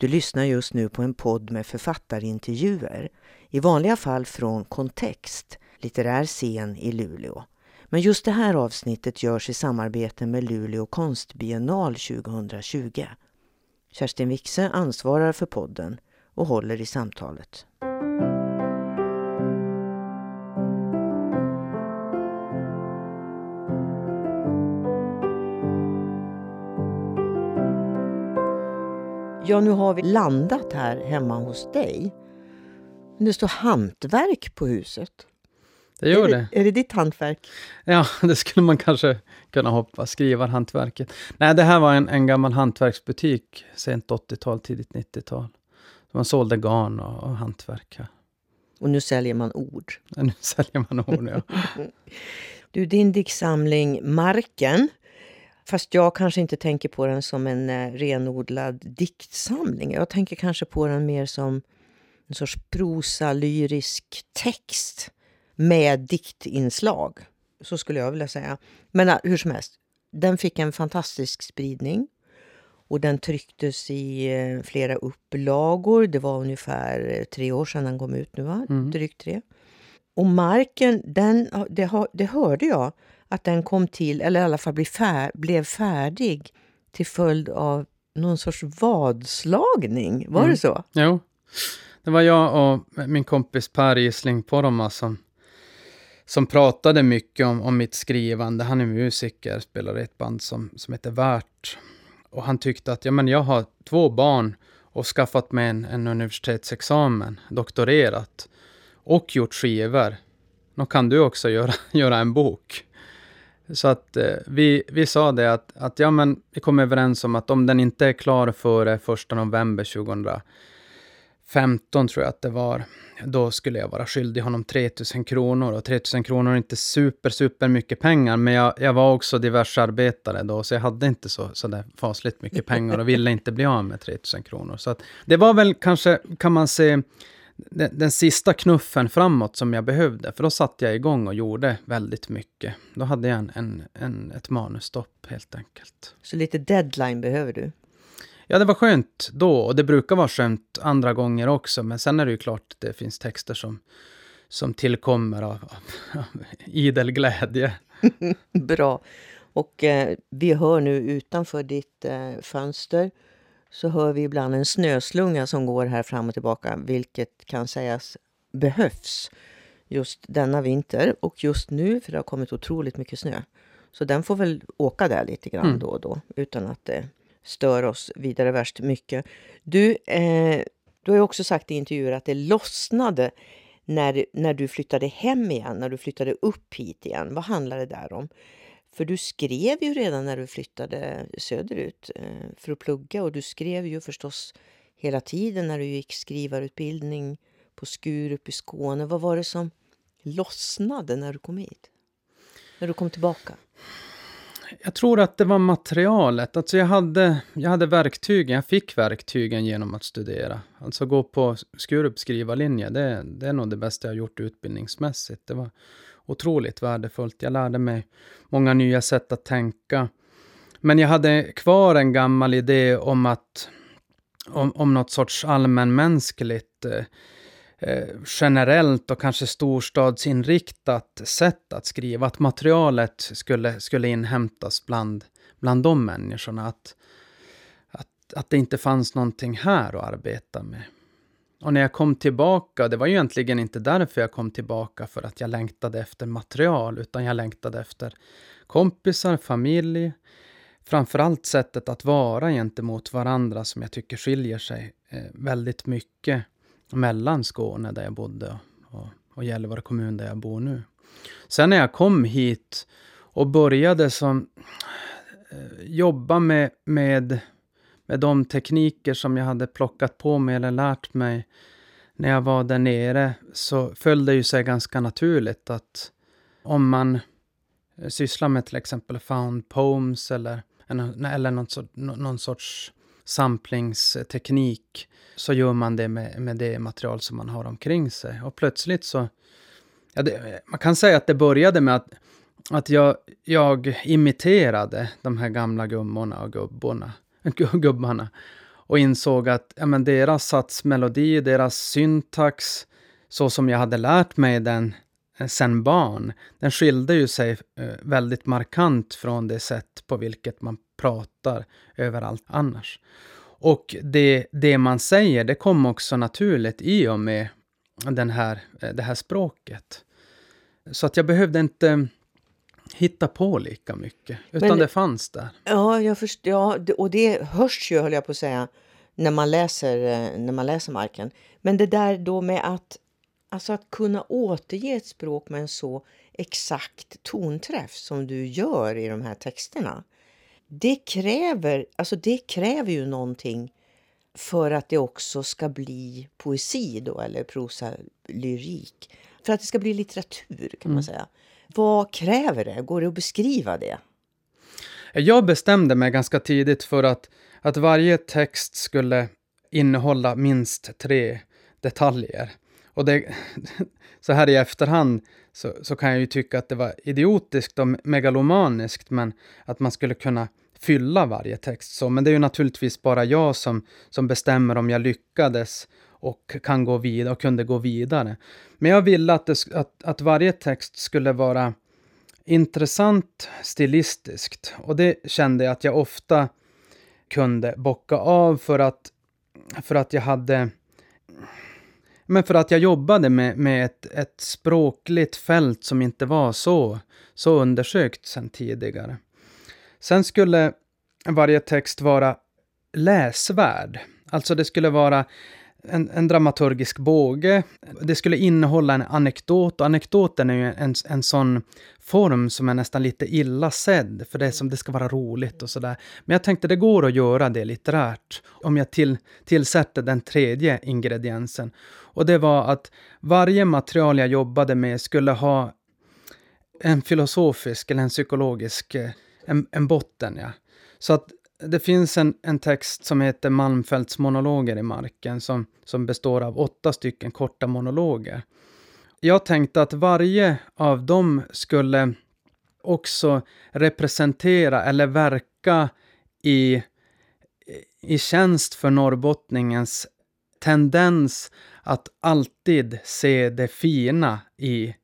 Du lyssnar just nu på en podd med författarintervjuer. I vanliga fall från Kontext, litterär scen i Luleå. Men just det här avsnittet görs i samarbete med Luleå konstbiennal 2020. Kerstin Wixe ansvarar för podden och håller i samtalet. Ja, nu har vi landat här hemma hos dig. Det står hantverk på huset. Det gör är det. det. Är det ditt hantverk? Ja, det skulle man kanske kunna hoppas. Skrivarhantverket. Nej, det här var en, en gammal hantverksbutik, sent 80-tal, tidigt 90-tal. Man sålde garn och, och hantverk. Ja. Och nu säljer man ord. Ja, nu säljer man ord, ja. Du, din diktsamling Marken, fast jag kanske inte tänker på den som en eh, renodlad diktsamling. Jag tänker kanske på den mer som en sorts prosa, lyrisk text med diktinslag. Så skulle jag vilja säga. Men eh, hur som helst, den fick en fantastisk spridning. Och den trycktes i eh, flera upplagor. Det var ungefär tre år sedan den kom ut nu, va? Mm. Drygt tre. Och marken, den, det, det hörde jag att den kom till, eller i alla fall fär, blev färdig till följd av någon sorts vadslagning. Var Mm. det så? Jo, det var jag och min kompis Per Gisling Poromaa som, som pratade mycket om, om mitt skrivande. Han är musiker, spelar i ett band som, som heter Värt. Och han tyckte att ja, men jag har två barn och skaffat mig en, en universitetsexamen, doktorerat och gjort skivor. Då kan du också göra, göra en bok. Så att eh, vi, vi sa det att, att ja, men vi kom överens om att om den inte är klar före 1 november 2015 tror jag att det var, då skulle jag vara skyldig honom 3000 kronor. Och 3000 kronor är inte super, super mycket pengar, men jag, jag var också diversarbetare då, så jag hade inte så, så där fasligt mycket pengar och ville inte bli av med 3000 kronor. Så att det var väl kanske, kan man säga, den, den sista knuffen framåt som jag behövde, för då satte jag igång och gjorde väldigt mycket. Då hade jag en, en, en, ett manusstopp helt enkelt. Så lite deadline behöver du. Ja, det var skönt då och det brukar vara skönt andra gånger också. Men sen är det ju klart att det finns texter som, som tillkommer av, av, av idel glädje. Bra. Och eh, vi hör nu utanför ditt eh, fönster så hör vi ibland en snöslunga som går här fram och tillbaka, vilket kan sägas behövs just denna vinter och just nu, för det har kommit otroligt mycket snö. Så den får väl åka där lite grann Mm. då och då utan att det stör oss vidare värst mycket. Du, eh, du har ju också sagt i intervjuer att det lossnade när, när du flyttade hem igen, när du flyttade upp hit igen. Vad handlar det där om? För du skrev ju redan när du flyttade söderut eh, för att plugga och du skrev ju förstås hela tiden när du gick skrivarutbildning på Skurup i Skåne. Vad var det som lossnade när du kom hit? När du kom tillbaka? Jag tror att det var materialet. Alltså jag, hade, jag hade verktygen, jag fick verktygen genom att studera. Alltså gå på Skurup skrivarlinje, det, det är nog det bästa jag gjort utbildningsmässigt. Det var otroligt värdefullt. Jag lärde mig många nya sätt att tänka. Men jag hade kvar en gammal idé om att om, om något sorts allmänmänskligt eh, eh, generellt och kanske storstadsinriktat sätt att skriva. Att materialet skulle, skulle inhämtas bland, bland de människorna. Att, att, att det inte fanns någonting här att arbeta med. Och när jag kom tillbaka, det var ju egentligen inte därför jag kom tillbaka för att jag längtade efter material, utan jag längtade efter kompisar, familj, framförallt sättet att vara gentemot varandra som jag tycker skiljer sig eh, väldigt mycket mellan Skåne där jag bodde och, och Gällivare kommun där jag bor nu. Sen när jag kom hit och började som, eh, jobba med, med, med de tekniker som jag hade plockat på mig eller lärt mig när jag var där nere så föll det ju sig ganska naturligt att om man eh, sysslar med till exempel found poems eller, eller någon, sorts, någon sorts samplingsteknik så gör man det med, med det material som man har omkring sig. Och plötsligt så... Ja, det, man kan säga att det började med att, att jag, jag imiterade de här gamla gummorna och gubborna, gubbarna. och insåg att ja, men deras satsmelodi, deras syntax, så som jag hade lärt mig den eh, sen barn, den skilde ju sig eh, väldigt markant från det sätt på vilket man pratar överallt annars. Och det, det man säger, det kom också naturligt i och med den här, eh, det här språket. Så att jag behövde inte hitta på lika mycket, utan Men, det fanns där. Ja, jag först, ja, och det hörs ju, höll jag på att säga, när man läser, eh, när man läser marken. Men det där då med att, alltså att kunna återge ett språk med en så exakt tonträff som du gör i de här texterna. Det kräver, alltså det kräver ju någonting för att det också ska bli poesi då, eller prosa lyrik. För att det ska bli litteratur kan mm. man säga. Vad kräver det? Går det att beskriva det? Jag bestämde mig ganska tidigt för att, att varje text skulle innehålla minst tre detaljer. Och det, så här i efterhand så, så kan jag ju tycka att det var idiotiskt och megalomaniskt, men att man skulle kunna fylla varje text så. Men det är ju naturligtvis bara jag som, som bestämmer om jag lyckades och kan gå vidare och kunde gå vidare. Men jag ville att, det, att, att varje text skulle vara intressant stilistiskt och det kände jag att jag ofta kunde bocka av för att, för att jag hade men för att jag jobbade med, med ett, ett språkligt fält som inte var så, så undersökt sedan tidigare. Sen skulle varje text vara läsvärd. Alltså det skulle vara en, en, dramaturgisk båge. Det skulle innehålla en anekdot och anekdoten är ju en, en sån form som är nästan lite illa sedd, för det är som det ska vara roligt och sådär. Men jag tänkte det går att göra det litterärt om jag till, tillsätter den tredje ingrediensen. Och det var att varje material jag jobbade med skulle ha en filosofisk eller en psykologisk eh, en, en botten. Ja. Så att det finns en, en text som heter Malmfälts monologer i marken som, som består av åtta stycken korta monologer. Jag tänkte att varje av dem skulle också representera eller verka i, i tjänst för norrbottningens tendens att alltid se det fina i,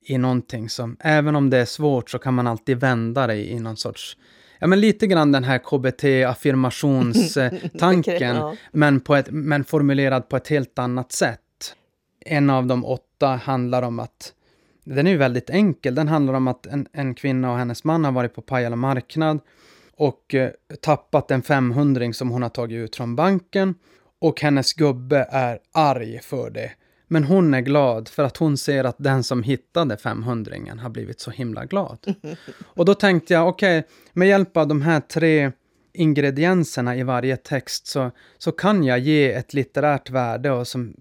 i någonting som, även om det är svårt så kan man alltid vända det i någon sorts Ja, men lite grann den här KBT-affirmationstanken, ja. men, men formulerad på ett helt annat sätt. En av de åtta handlar om att den är ju väldigt enkel. Den handlar om att en, en kvinna och hennes man har varit på Pajala marknad och eh, tappat en 500 som hon har tagit ut från banken. Och hennes gubbe är arg för det. Men hon är glad för att hon ser att den som hittade 500 har blivit så himla glad. Och då tänkte jag, okej, okay, med hjälp av de här tre ingredienserna i varje text så, så kan jag ge ett litterärt värde. Och som,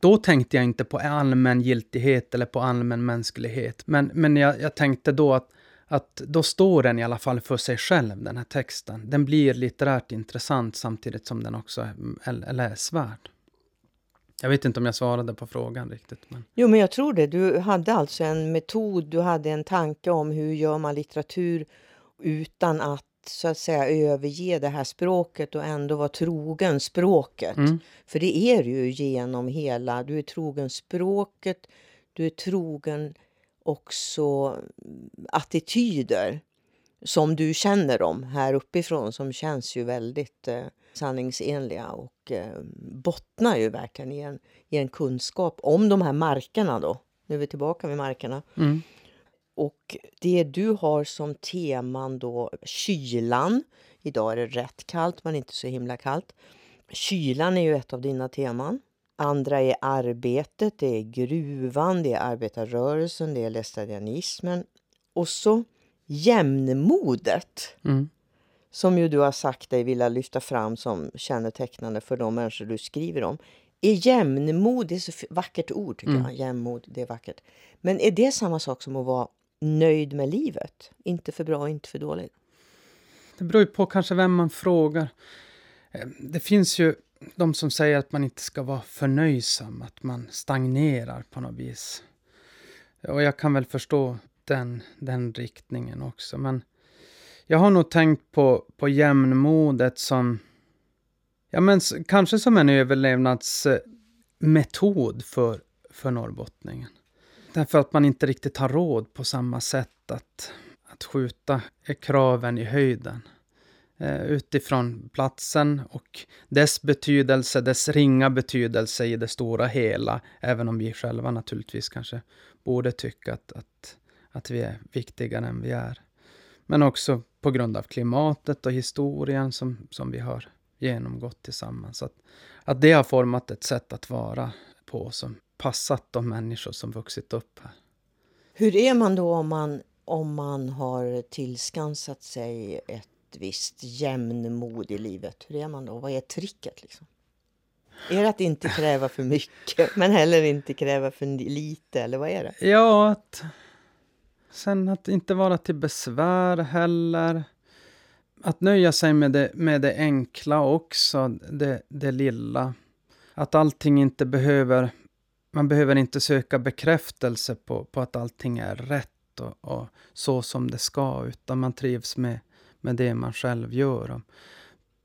då tänkte jag inte på allmän giltighet eller på allmän mänsklighet. Men, men jag, jag tänkte då att, att då står den i alla fall för sig själv, den här texten. Den blir litterärt intressant samtidigt som den också är läsvärd. Jag vet inte om jag svarade på frågan riktigt. Men... Jo, men jag tror det. Du hade alltså en metod, du hade en tanke om hur gör man litteratur utan att så att säga överge det här språket och ändå vara trogen språket. Mm. För det är du ju genom hela, du är trogen språket, du är trogen också attityder som du känner dem här uppifrån som känns ju väldigt eh, sanningsenliga och eh, bottnar ju verkligen i en, i en kunskap om de här markerna då. Nu är vi tillbaka vid markerna. Mm. Och det du har som teman då, kylan. Idag är det rätt kallt men inte så himla kallt. Kylan är ju ett av dina teman. Andra är arbetet, det är gruvan, det är arbetarrörelsen, det är lästadianismen. Och så jämnmodet. Mm som ju du har sagt dig vilja lyfta fram som kännetecknande för de människor du skriver om. Är jämnmod, det är så vackert ord tycker mm. jag. Jämnmod, det är vackert. Men är det samma sak som att vara nöjd med livet? Inte för bra, inte för dåligt? Det beror ju på kanske vem man frågar. Eh, det finns ju de som säger att man inte ska vara förnöjsam, att man stagnerar på något vis. Och jag kan väl förstå den, den riktningen också, men jag har nog tänkt på, på jämnmodet som, Ja, men kanske som en överlevnadsmetod för, för norrbottningen. Därför att man inte riktigt har råd på samma sätt att, att skjuta kraven i höjden. Eh, utifrån platsen och dess betydelse, dess ringa betydelse i det stora hela, även om vi själva naturligtvis kanske borde tycka att, att, att vi är viktigare än vi är. Men också på grund av klimatet och historien som, som vi har genomgått tillsammans. Att, att det har format ett sätt att vara på som passat de människor som vuxit upp här. Hur är man då om man, om man har tillskansat sig ett visst jämnmod i livet? Hur är man då? Vad är tricket? Liksom? Är det att inte kräva för mycket, men heller inte kräva för lite? Eller vad är det? Ja, att... Sen att inte vara till besvär heller. Att nöja sig med det, med det enkla också, det, det lilla. Att allting inte behöver... Man behöver inte söka bekräftelse på, på att allting är rätt och, och så som det ska, utan man trivs med med det man själv gör.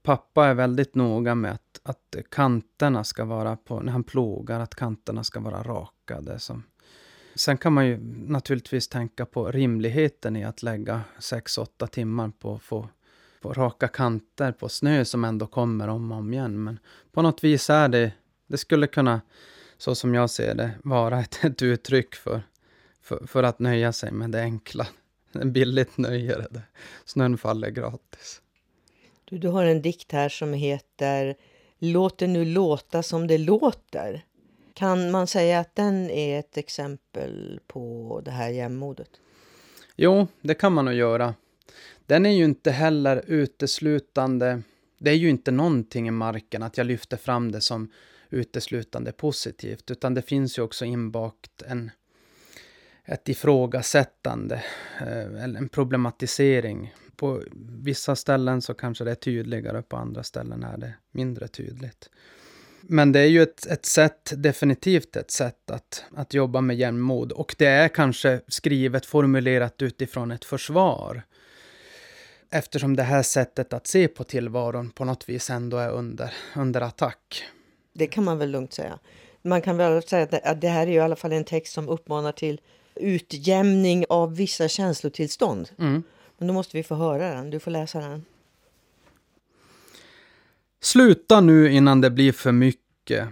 Pappa är väldigt noga med att, att kanterna ska vara på, när han plogar, att kanterna ska vara rakade. Som. Sen kan man ju naturligtvis tänka på rimligheten i att lägga 6-8 timmar på att få på raka kanter på snö som ändå kommer om och om igen. Men på något vis är det, det skulle kunna, så som jag ser det, vara ett, ett uttryck för, för, för att nöja sig med det enkla. En billigt nöje är det. Snön faller gratis. Du, du har en dikt här som heter Låt det nu låta som det låter. Kan man säga att den är ett exempel på det här jämmodet? Jo, det kan man nog göra. Den är ju inte heller uteslutande... Det är ju inte någonting i marken att jag lyfter fram det som uteslutande positivt, utan det finns ju också inbakt en, ett ifrågasättande, eh, eller en problematisering. På vissa ställen så kanske det är tydligare, på andra ställen är det mindre tydligt. Men det är ju ett, ett sätt, definitivt ett sätt att, att jobba med jämnmod. Och det är kanske skrivet, formulerat utifrån ett försvar. Eftersom det här sättet att se på tillvaron på något vis ändå är under, under attack. Det kan man väl lugnt säga. Man kan väl säga att det här är i alla fall en text som uppmanar till utjämning av vissa känslotillstånd. Mm. Men då måste vi få höra den. Du får läsa den. Sluta nu innan det blir för mycket.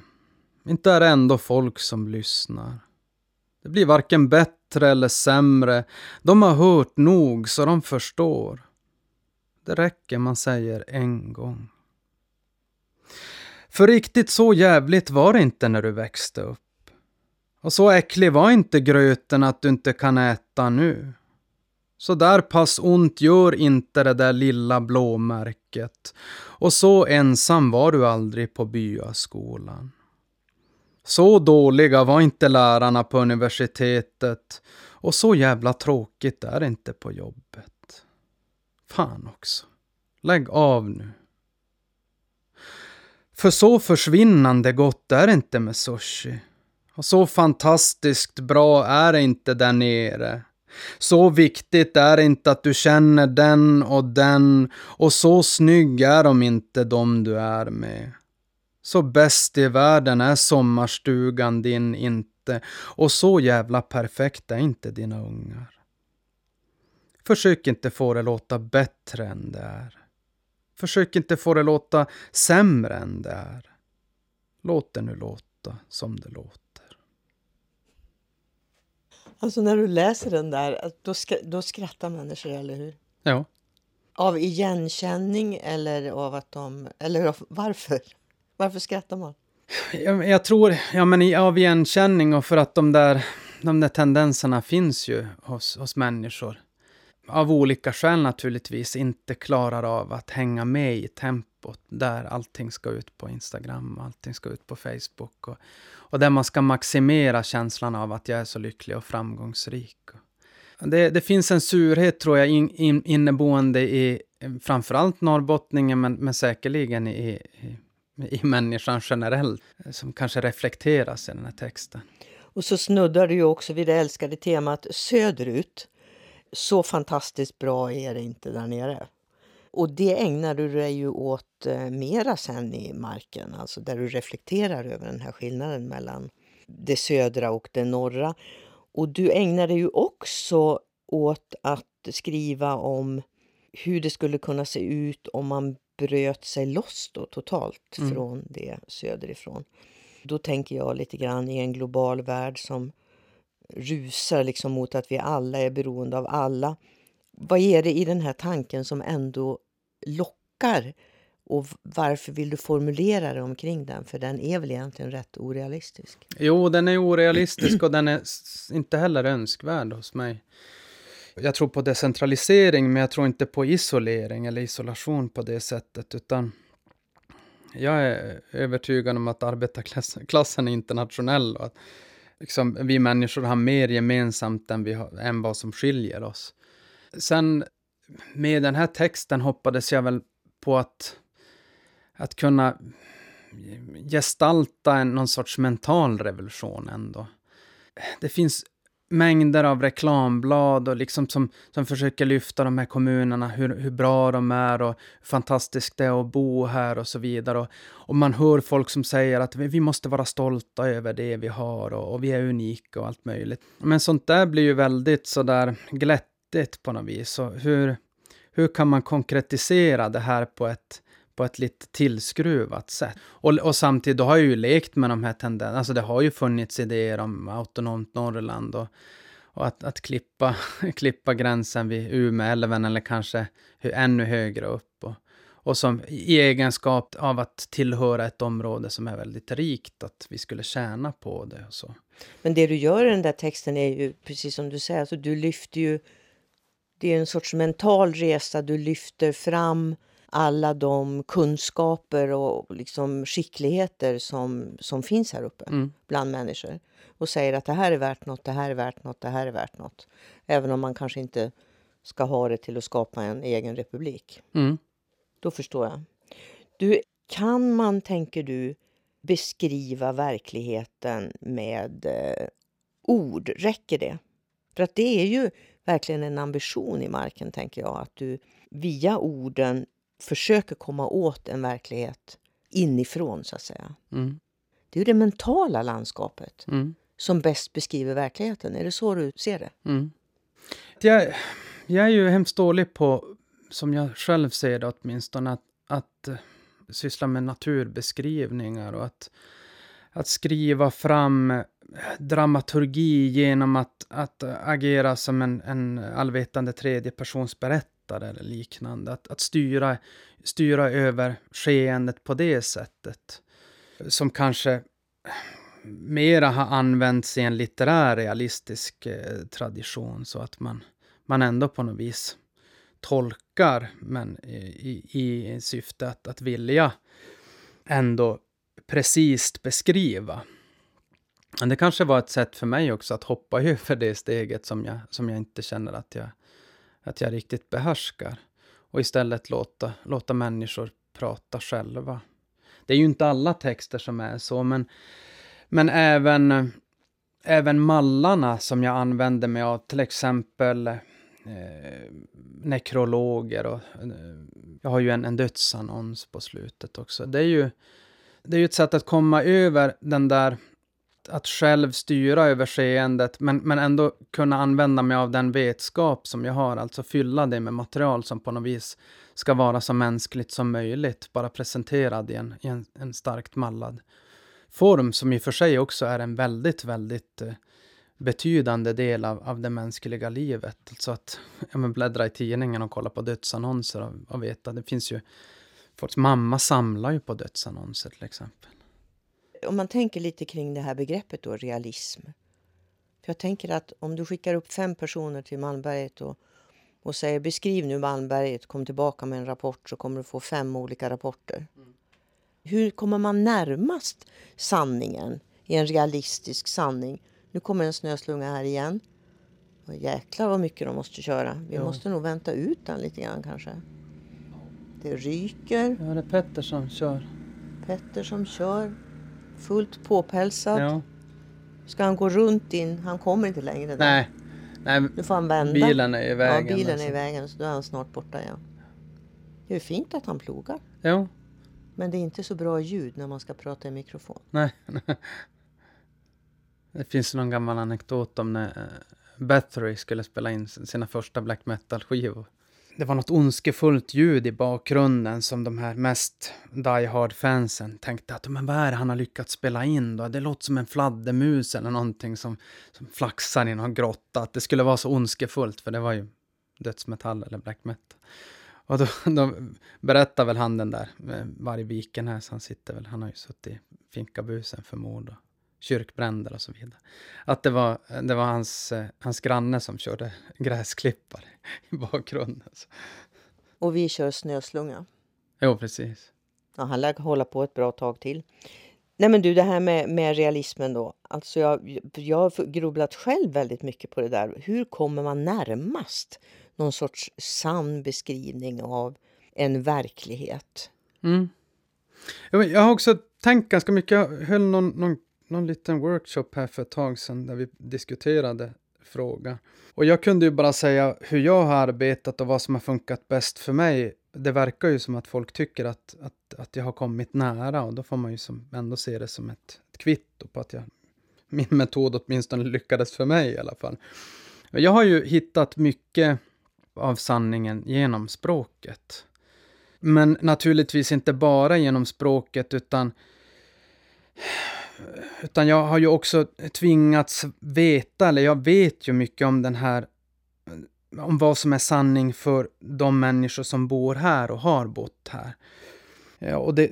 Inte är det ändå folk som lyssnar. Det blir varken bättre eller sämre. De har hört nog så de förstår. Det räcker man säger en gång. För riktigt så jävligt var det inte när du växte upp. Och så äcklig var inte gröten att du inte kan äta nu. Så där pass ont gör inte det där lilla blåmärket. Och så ensam var du aldrig på byaskolan. Så dåliga var inte lärarna på universitetet. Och så jävla tråkigt är det inte på jobbet. Fan också. Lägg av nu. För så försvinnande gott är det inte med sushi. Och så fantastiskt bra är det inte där nere. Så viktigt är det inte att du känner den och den och så snygg är de inte de du är med. Så bäst i världen är sommarstugan din inte och så jävla perfekt är inte dina ungar. Försök inte få det låta bättre än det är. Försök inte få det låta sämre än det är. Låt det nu låta som det låter. Alltså när du läser den där, då, sk då skrattar människor, eller hur? Ja. Av igenkänning eller av att de... Eller av, varför? Varför skrattar man? Jag, jag tror, ja men av igenkänning och för att de där, de där tendenserna finns ju hos, hos människor. Av olika skäl naturligtvis inte klarar av att hänga med i tempot där allting ska ut på Instagram, allting ska ut på Facebook. Och, och där man ska maximera känslan av att jag är så lycklig och framgångsrik. Det, det finns en surhet, tror jag, in, in, inneboende i framförallt norrbottningen, men, men säkerligen i, i, i människan generellt, som kanske reflekteras i den här texten. Och så snuddar du ju också vid det älskade temat söderut. Så fantastiskt bra är det inte där nere. Och det ägnar du dig ju åt eh, mera sen i marken, alltså där du reflekterar över den här skillnaden mellan det södra och det norra. Och du ägnar dig ju också åt att skriva om hur det skulle kunna se ut om man bröt sig loss då, totalt Mm. från det söderifrån. Då tänker jag lite grann i en global värld som rusar liksom mot att vi alla är beroende av alla. Vad är det i den här tanken som ändå lockar? Och varför vill du formulera det omkring den? För den är väl egentligen rätt orealistisk. Jo, den är orealistisk och den är inte heller önskvärd hos mig. Jag tror på decentralisering, men jag tror inte på isolering eller isolation på det sättet, utan jag är övertygad om att arbetarklassen är internationell och att liksom, vi människor har mer gemensamt än, vi har, än vad som skiljer oss. Sen med den här texten hoppades jag väl på att, att kunna gestalta en, någon sorts mental revolution ändå. Det finns mängder av reklamblad och liksom som, som försöker lyfta de här kommunerna, hur, hur bra de är och hur fantastiskt det är att bo här och så vidare. Och, och man hör folk som säger att vi, vi måste vara stolta över det vi har och, och vi är unika och allt möjligt. Men sånt där blir ju väldigt sådär glättigt på något vis. Så hur, hur kan man konkretisera det här på ett på ett lite tillskruvat sätt. Och, och samtidigt, då har jag ju lekt med de här tendenserna. Alltså det har ju funnits idéer om autonomt Norrland och, och att, att klippa, klippa gränsen vid Umeälven eller kanske ännu högre upp. Och, och som i egenskap av att tillhöra ett område som är väldigt rikt, att vi skulle tjäna på det och så. Men det du gör i den där texten är ju precis som du säger, alltså du lyfter ju... Det är en sorts mental resa. Du lyfter fram alla de kunskaper och liksom skickligheter som, som finns här uppe Mm. bland människor. Och säger att det här är värt något, det här är värt något, det här är värt något. Även om man kanske inte ska ha det till att skapa en egen republik. Mm. Då förstår jag. Du, kan man, tänker du, beskriva verkligheten med eh, ord? Räcker det? För att det är ju verkligen en ambition i marken, tänker jag, att du via orden försöker komma åt en verklighet inifrån, så att säga. Mm. Det är ju det mentala landskapet Mm. som bäst beskriver verkligheten. Är det så du ser det? Mm. Jag, jag är ju hemskt dålig på, som jag själv ser det åtminstone, att, att eh, syssla med naturbeskrivningar och att, att skriva fram eh, dramaturgi genom att, att agera som en, en allvetande tredjepersonsberättare eller liknande. Att, att styra, styra över skeendet på det sättet. Som kanske mera har använts i en litterär realistisk eh, tradition så att man, man ändå på något vis tolkar men i, i, i syfte att, att vilja ändå precis beskriva. Men det kanske var ett sätt för mig också att hoppa över det steget som jag, som jag inte känner att jag, att jag riktigt behärskar. Och istället låta, låta människor prata själva. Det är ju inte alla texter som är så, men, men även, även mallarna som jag använder mig av, till exempel eh, nekrologer och eh, jag har ju en, en dödsannons på slutet också. Det är ju det är ju ett sätt att komma över den där att själv styra över skeendet, men, men ändå kunna använda mig av den vetskap som jag har, alltså fylla det med material som på något vis ska vara så mänskligt som möjligt, bara presenterad i en, i en, en starkt mallad form, som i och för sig också är en väldigt, väldigt eh, betydande del av, av det mänskliga livet. Alltså att ja, men bläddra i tidningen och kolla på dödsannonser och, och veta, det finns ju Folks mamma samlar ju på dödsannonser till exempel. Om man tänker lite kring det här begreppet då, realism. För jag tänker att om du skickar upp fem personer till Malmberget och, och säger beskriv nu Malmberget, kom tillbaka med en rapport så kommer du få fem olika rapporter. Hur kommer man närmast sanningen i en realistisk sanning? Nu kommer en snöslunga här igen. Och jäklar vad mycket de måste köra. Vi Ja. måste nog vänta ut den lite grann kanske. Det ryker. Ja, det är Petter som kör. Petter som kör. Fullt påpälsad. Ja. Ska han gå runt in? Han kommer inte längre. Där. Nej, nej, Nu får han vända. bilen är i vägen. ja, bilen alltså. är i vägen så då är han snart borta igen. Det är fint att han plogar. Jo, Men det är inte så bra ljud när man ska prata i mikrofon. nej. Det finns någon gammal anekdot om när eh, Bathory skulle spela in sina första black metal-skivor. Det var något ondskefullt ljud i bakgrunden som de här mest Die Hard-fansen tänkte att men vad är det han har lyckats spela in då? Det låter som en fladdermus eller någonting som, som flaxar i någon grotta. Att det skulle vara så ondskefullt, för det var ju dödsmetall eller black metal. Och då, då berättar väl han den där eh, vargviken här, så han sitter väl, han har ju suttit i finkabusen för mord kyrkbränder och så vidare. Att det var, det var hans, eh, hans granne som körde gräsklippare i bakgrunden. Och vi kör snöslunga. Jo, precis. Ja, han lär hålla på ett bra tag till. Nej men du, det här med, med realismen då. Alltså jag, jag har grubblat själv väldigt mycket på det där. Hur kommer man närmast någon sorts sann beskrivning av en verklighet? Mm. Jag har också tänkt ganska mycket, jag höll någon, någon, någon liten workshop här för ett tag sedan där vi diskuterade fråga. Och jag kunde ju bara säga hur jag har arbetat och vad som har funkat bäst för mig. Det verkar ju som att folk tycker att, att, att jag har kommit nära och då får man ju som, ändå se det som ett, ett kvitto på att jag, min metod åtminstone lyckades för mig i alla fall. Jag har ju hittat mycket av sanningen genom språket. Men naturligtvis inte bara genom språket utan utan jag har ju också tvingats veta, eller jag vet ju mycket om den här om vad som är sanning för de människor som bor här och har bott här. Ja, och det,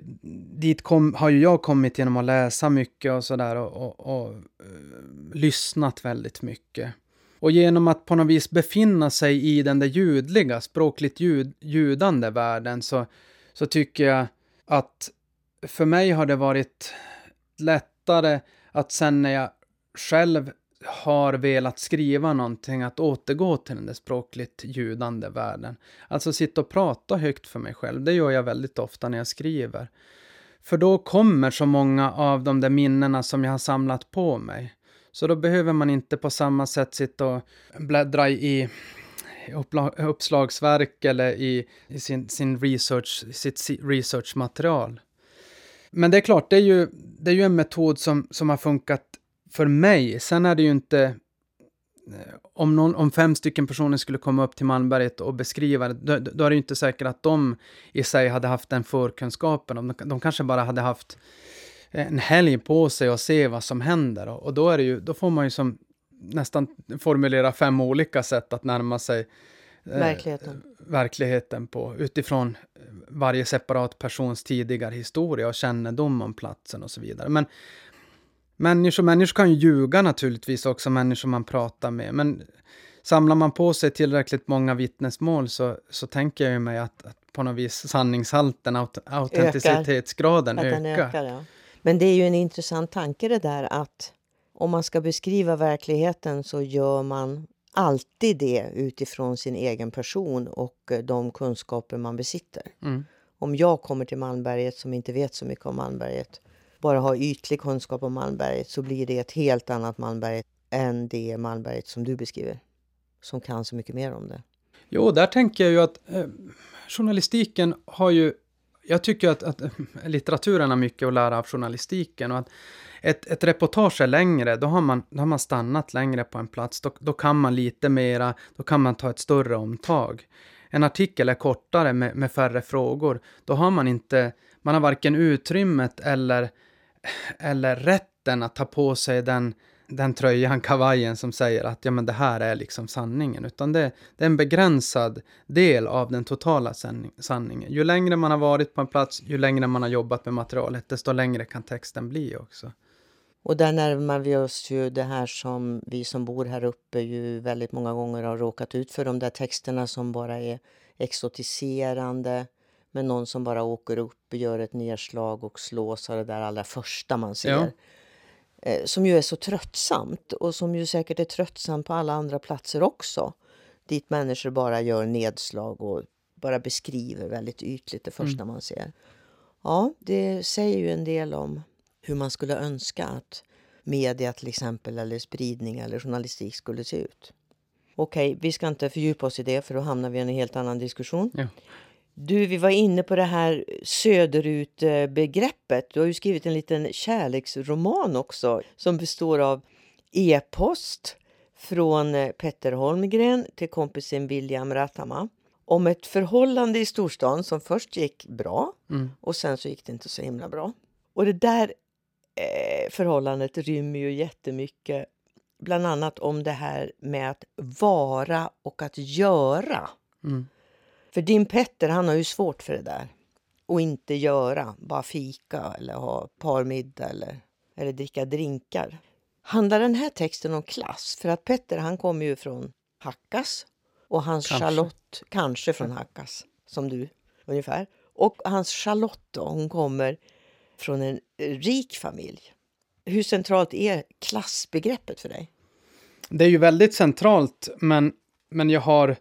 dit kom, har ju jag kommit genom att läsa mycket och sådär och, och, och eh, lyssnat väldigt mycket. Och genom att på något vis befinna sig i den där ljudliga, språkligt ljud, ljudande världen så, så tycker jag att för mig har det varit lätt lättare att sen när jag själv har velat skriva någonting att återgå till den där språkligt ljudande världen. Alltså sitta och prata högt för mig själv. Det gör jag väldigt ofta när jag skriver. För då kommer så många av de där minnena som jag har samlat på mig. Så då behöver man inte på samma sätt sitta och bläddra i uppslagsverk eller i, i sin, sin research, sitt researchmaterial. Men det är klart, det är ju, det är ju en metod som, som har funkat för mig. Sen är det ju inte... Eh, om, någon, om fem stycken personer skulle komma upp till Malmberget och beskriva det, då, då är det ju inte säkert att de i sig hade haft den förkunskapen. De, de kanske bara hade haft eh, en helg på sig att se vad som händer. Och, och då, är det ju, då får man ju som nästan formulera fem olika sätt att närma sig Verkligheten. Eh, verkligheten på utifrån varje separat persons tidigare historia och kännedom om platsen och så vidare. Men människor, människor kan ju ljuga naturligtvis också, människor man pratar med. Men samlar man på sig tillräckligt många vittnesmål så, så tänker jag ju mig att, att på något vis sanningshalten, aut autenticitetsgraden ökar. ökar. ökar ja. Men det är ju en intressant tanke det där att om man ska beskriva verkligheten så gör man alltid det utifrån sin egen person och eh, de kunskaper man besitter. Mm. Om jag kommer till Malmberget som inte vet så mycket om Malmberget, bara har ytlig kunskap om Malmberget så blir det ett helt annat Malmberget än det Malmberget som du beskriver, som kan så mycket mer om det. Jo, där tänker jag ju att eh, journalistiken har ju... Jag tycker att, att litteraturen har mycket att lära av journalistiken och att ett, ett reportage är längre, då har, man, då har man stannat längre på en plats. Då, då kan man lite mera, då kan man ta ett större omtag. En artikel är kortare med, med färre frågor. Då har man inte, man har varken utrymmet eller, eller rätten att ta på sig den, den tröjan, kavajen som säger att ja, men det här är liksom sanningen. Utan det, det är en begränsad del av den totala sanningen. Ju längre man har varit på en plats, ju längre man har jobbat med materialet, desto längre kan texten bli också. Och där närmar vi oss ju det här som vi som bor här uppe ju väldigt många gånger har råkat ut för. De där texterna som bara är exotiserande. Med någon som bara åker upp, gör ett nedslag och slås av det där allra första man ser. Ja. Eh, som ju är så tröttsamt och som ju säkert är tröttsamt på alla andra platser också. Dit människor bara gör nedslag och bara beskriver väldigt ytligt det första Mm. man ser. Ja, det säger ju en del om hur man skulle önska att media till exempel eller spridning eller journalistik skulle se ut. Okej, vi ska inte fördjupa oss i det för då hamnar vi i en helt annan diskussion. Ja. Du, vi var inne på det här söderut-begreppet. Du har ju skrivit en liten kärleksroman också som består av e-post från eh, Petter Holmgren till kompisen William Ratama om ett förhållande i storstan som först gick bra Mm. och sen så gick det inte så himla bra. Och det där eh, förhållandet rymmer ju jättemycket bland annat om det här med att vara och att göra. Mm. För din Petter, han har ju svårt för det där. Och inte göra, bara fika eller ha parmiddag eller, eller dricka drinkar. Handlar den här texten om klass? För att Petter, han kommer ju från Hackas och hans Kanske. Charlotte, kanske från Hackas, som du ungefär. Och hans Charlotte då, hon kommer från en rik familj. Hur centralt är klassbegreppet för dig? Det är ju väldigt centralt, men, men jag har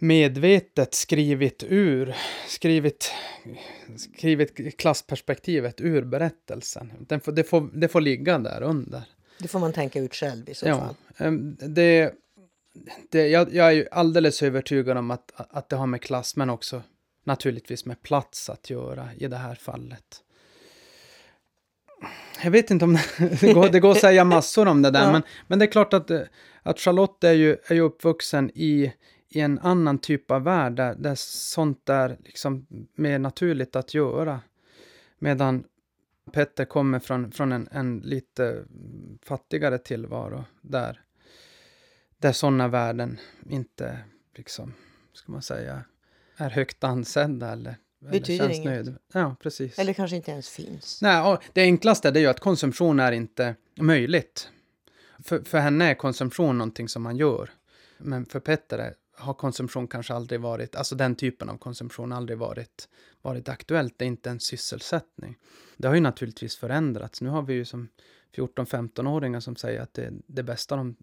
medvetet skrivit ur, skrivit, skrivit klassperspektivet ur berättelsen. Den får, det, får, det får ligga där under. Det får man tänka ut själv i så Ja, fall. det, det, jag, jag är ju alldeles övertygad om att, att det har med klass, men också naturligtvis med plats att göra i det här fallet. Jag vet inte om det går, det går att säga massor om det där, Ja. men, men det är klart att, att Charlotte är ju, är ju uppvuxen i, i en annan typ av värld där, där sånt är liksom mer naturligt att göra. Medan Petter kommer från, från en, en lite fattigare tillvaro där, där sådana värden inte, liksom, ska man säga, är högt ansedda eller, eller Betyder känns inget. nöjd. Ja, precis. Eller kanske inte ens finns. Nej, det enklaste det är ju att konsumtion är inte möjligt. För, för henne är konsumtion någonting som man gör. Men för Petter är, har konsumtion kanske aldrig varit, alltså den typen av konsumtion aldrig varit, varit aktuellt. Det är inte en sysselsättning. Det har ju naturligtvis förändrats. Nu har vi ju som 14-15-åringar som säger att det, det bästa de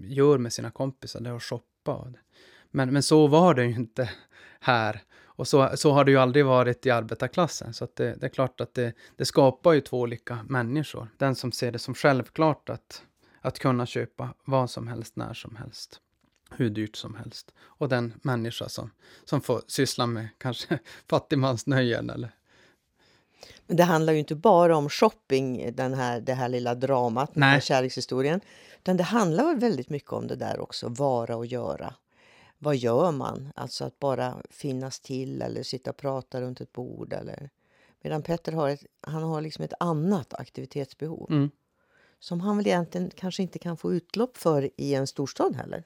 gör med sina kompisar det är att shoppa. Men, men så var det ju inte här. Och så, så har det ju aldrig varit i arbetarklassen. Så att det, det är klart att det, det skapar ju två olika människor. Den som ser det som självklart att, att kunna köpa vad som helst, när som helst. Hur dyrt som helst. Och den människa som, som får syssla med kanske fattigmansnöjen eller Men det handlar ju inte bara om shopping, den här, det här lilla dramat, den här Nej. kärlekshistorien. Utan det handlar väl väldigt mycket om det där också, vara och göra. Vad gör man? Alltså att bara finnas till eller sitta och prata runt ett bord. Eller... Medan Petter har, ett, han har liksom ett annat aktivitetsbehov. Mm. Som han väl egentligen kanske inte kan få utlopp för i en storstad heller.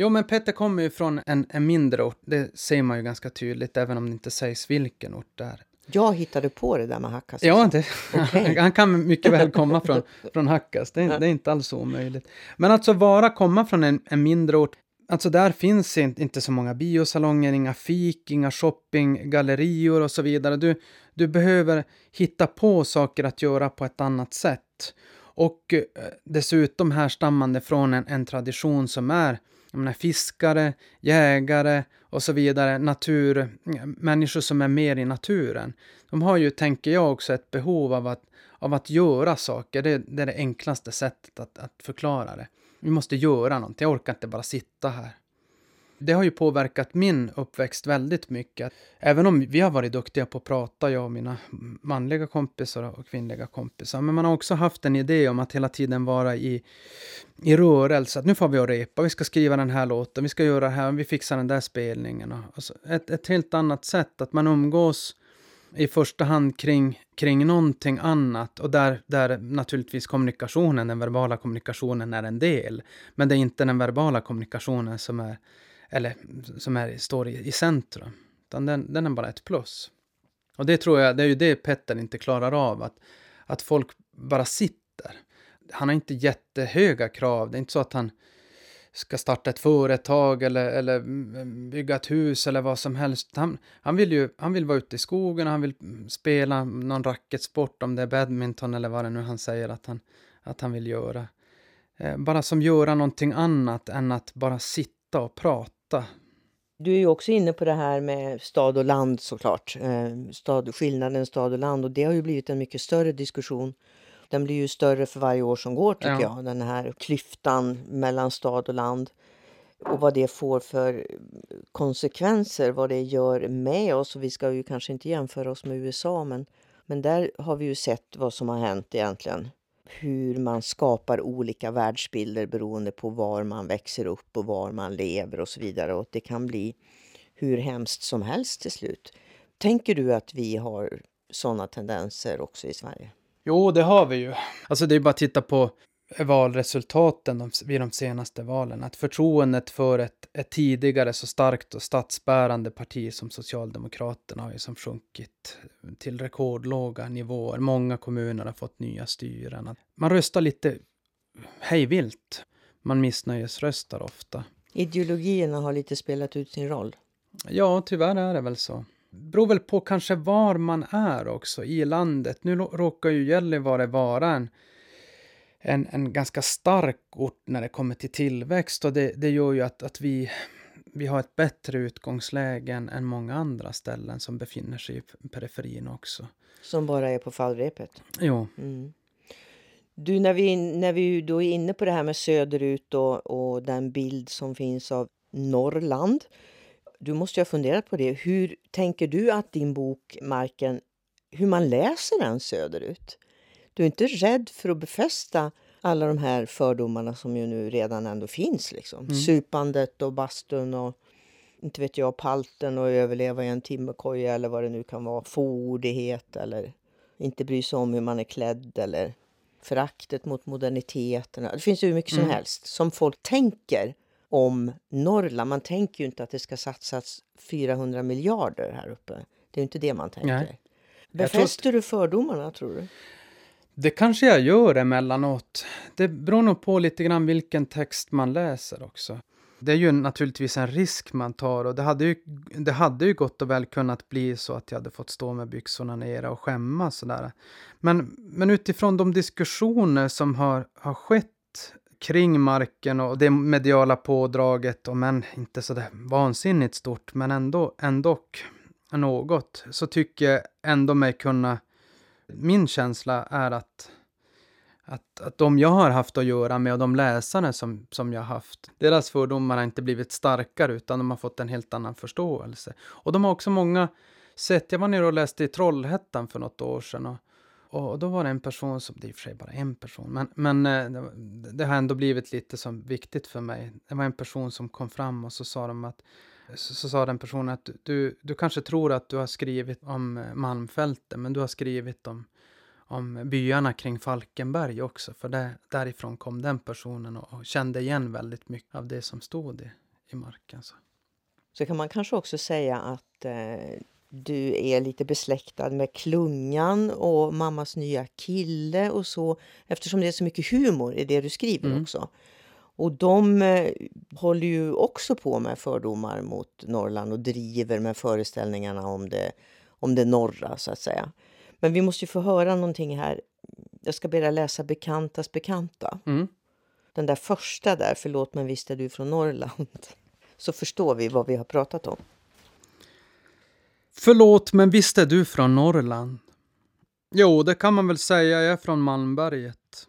Jo, men Petter kommer ju från en, en mindre ort. Det ser man ju ganska tydligt, även om det inte sägs vilken ort det är. Jag hittade på det där med Hackas. Ja, det, Okej. han kan mycket väl komma från, från Hackas. Det, är- det är inte alls omöjligt. Men alltså vara komma från en, en mindre ort. Alltså där finns inte, inte så många biosalonger, inga fik, inga shoppinggallerior och så vidare. Du, du behöver hitta på saker att göra på ett annat sätt. Och eh, dessutom härstammande från en, en tradition som är jag menar, fiskare, jägare och så vidare, natur, människor som är mer i naturen. De har ju, tänker jag, också ett behov av att, av att göra saker. Det, det är det enklaste sättet att, att förklara det. Vi måste göra någonting, jag orkar inte bara sitta här. Det har ju påverkat min uppväxt väldigt mycket. Även om vi har varit duktiga på att prata, jag och mina manliga kompisar och kvinnliga kompisar. Men man har också haft en idé om att hela tiden vara i, i rörelse. Att nu får vi att repa, vi ska skriva den här låten, vi ska göra det här, vi fixar den där spelningen. Alltså ett, ett helt annat sätt, att man umgås i första hand kring, kring någonting annat och där, där naturligtvis kommunikationen, den verbala kommunikationen är en del. Men det är inte den verbala kommunikationen som är, eller, som är, står i, i centrum, utan den, den är bara ett plus. Och det tror jag, det är ju det Petter inte klarar av, att, att folk bara sitter. Han har inte jättehöga krav, det är inte så att han ska starta ett företag eller, eller mm, bygga ett hus eller vad som helst. Han, han, vill ju han vill vara ute i skogen och han vill spela någon racketsport, om det är badminton eller vad det nu han säger att han, att han vill göra. Eh, bara som göra någonting annat än att bara sitta och prata. Du är ju också inne på det här med stad och land såklart. Eh, stad, skillnaden stad och land. Och det har ju blivit en mycket större diskussion. Den blir ju större för varje år som går tycker Ja. jag. Den här klyftan mellan stad och land. och vad det får för konsekvenser, vad det gör med oss. Och vi ska ju kanske inte jämföra oss med USA, men, men där har vi ju sett vad som har hänt egentligen. Hur man skapar olika världsbilder beroende på var man växer upp och var man lever och så vidare. Och det kan bli hur hemskt som helst till slut. Tänker du att vi har sådana tendenser också i Sverige? Jo, det har vi ju. Alltså det är bara att titta på valresultaten vid de senaste valen. Att förtroendet för ett, ett tidigare så starkt och statsbärande parti som Socialdemokraterna har ju som sjunkit till rekordlåga nivåer. Många kommuner har fått nya styren. Man röstar lite hejvilt. Man missnöjesröstar ofta. Ideologierna har lite spelat ut sin roll. Ja, tyvärr är det väl så. Det beror väl på kanske var man är också i landet. Nu råkar ju Gällivare vara en en, en ganska stark ort när det kommer till tillväxt och det, det gör ju att, att vi, vi har ett bättre utgångsläge än, än många andra ställen som befinner sig i periferin också. Som bara är på fallrepet? Jo. Mm. Du, när vi, när vi då är inne på det här med söderut och, och den bild som finns av Norrland. Du måste ju ha funderat på det. Hur tänker du att din bok Marken, hur man läser den söderut? Du är inte rädd för att befästa alla de här fördomarna som ju nu redan ändå finns. Liksom. Mm. Supandet och bastun och inte vet jag, palten och överleva i en timmerkoja eller vad det nu kan vara. Fåordighet eller inte bry sig om hur man är klädd eller föraktet mot moderniteten. Det finns ju hur mycket som mm. helst som folk tänker om Norrland. Man tänker ju inte att det ska satsas 400 miljarder här uppe. Det är inte det man tänker. Nej. Befäster du fördomarna tror du? Det kanske jag gör emellanåt. Det beror nog på lite grann vilken text man läser också. Det är ju naturligtvis en risk man tar och det hade ju, det hade ju gott och väl kunnat bli så att jag hade fått stå med byxorna nere och skämmas sådär. Men, men utifrån de diskussioner som har, har skett kring marken och det mediala pådraget, om än inte sådär vansinnigt stort, men ändå, ändå något, så tycker jag ändå mig kunna min känsla är att, att, att de jag har haft att göra med och de läsare som, som jag haft, deras fördomar har inte blivit starkare utan de har fått en helt annan förståelse. Och de har också många sett, jag var nere och läste i Trollhättan för något år sedan och, och då var det en person som, det är i och för sig bara en person, men, men eh, det, det har ändå blivit lite som viktigt för mig. Det var en person som kom fram och så sa de att så, så, sa den personen att du, du kanske tror att du har skrivit om eh, Malmfälten, men du har skrivit om, om byarna kring Falkenberg också, för där, därifrån kom den personen och, och, kände igen väldigt mycket av det som stod i, i marken. Så. så kan man kanske också säga att eh, du är lite besläktad med Klungan och mammas nya kille och så, eftersom det är så mycket humor i det du skriver mm. också. Och de eh, håller ju också på med fördomar mot Norrland och driver med föreställningarna om det, om det norra, så att säga. Men vi måste ju få höra någonting här. Jag ska be dig läsa Bekantas bekanta. Mm. Den där första där, förlåt men visst är du från Norrland. Så förstår vi vad vi har pratat om. Förlåt, men visst är du från Norrland? Jo, det kan man väl säga. Jag är från Malmberget.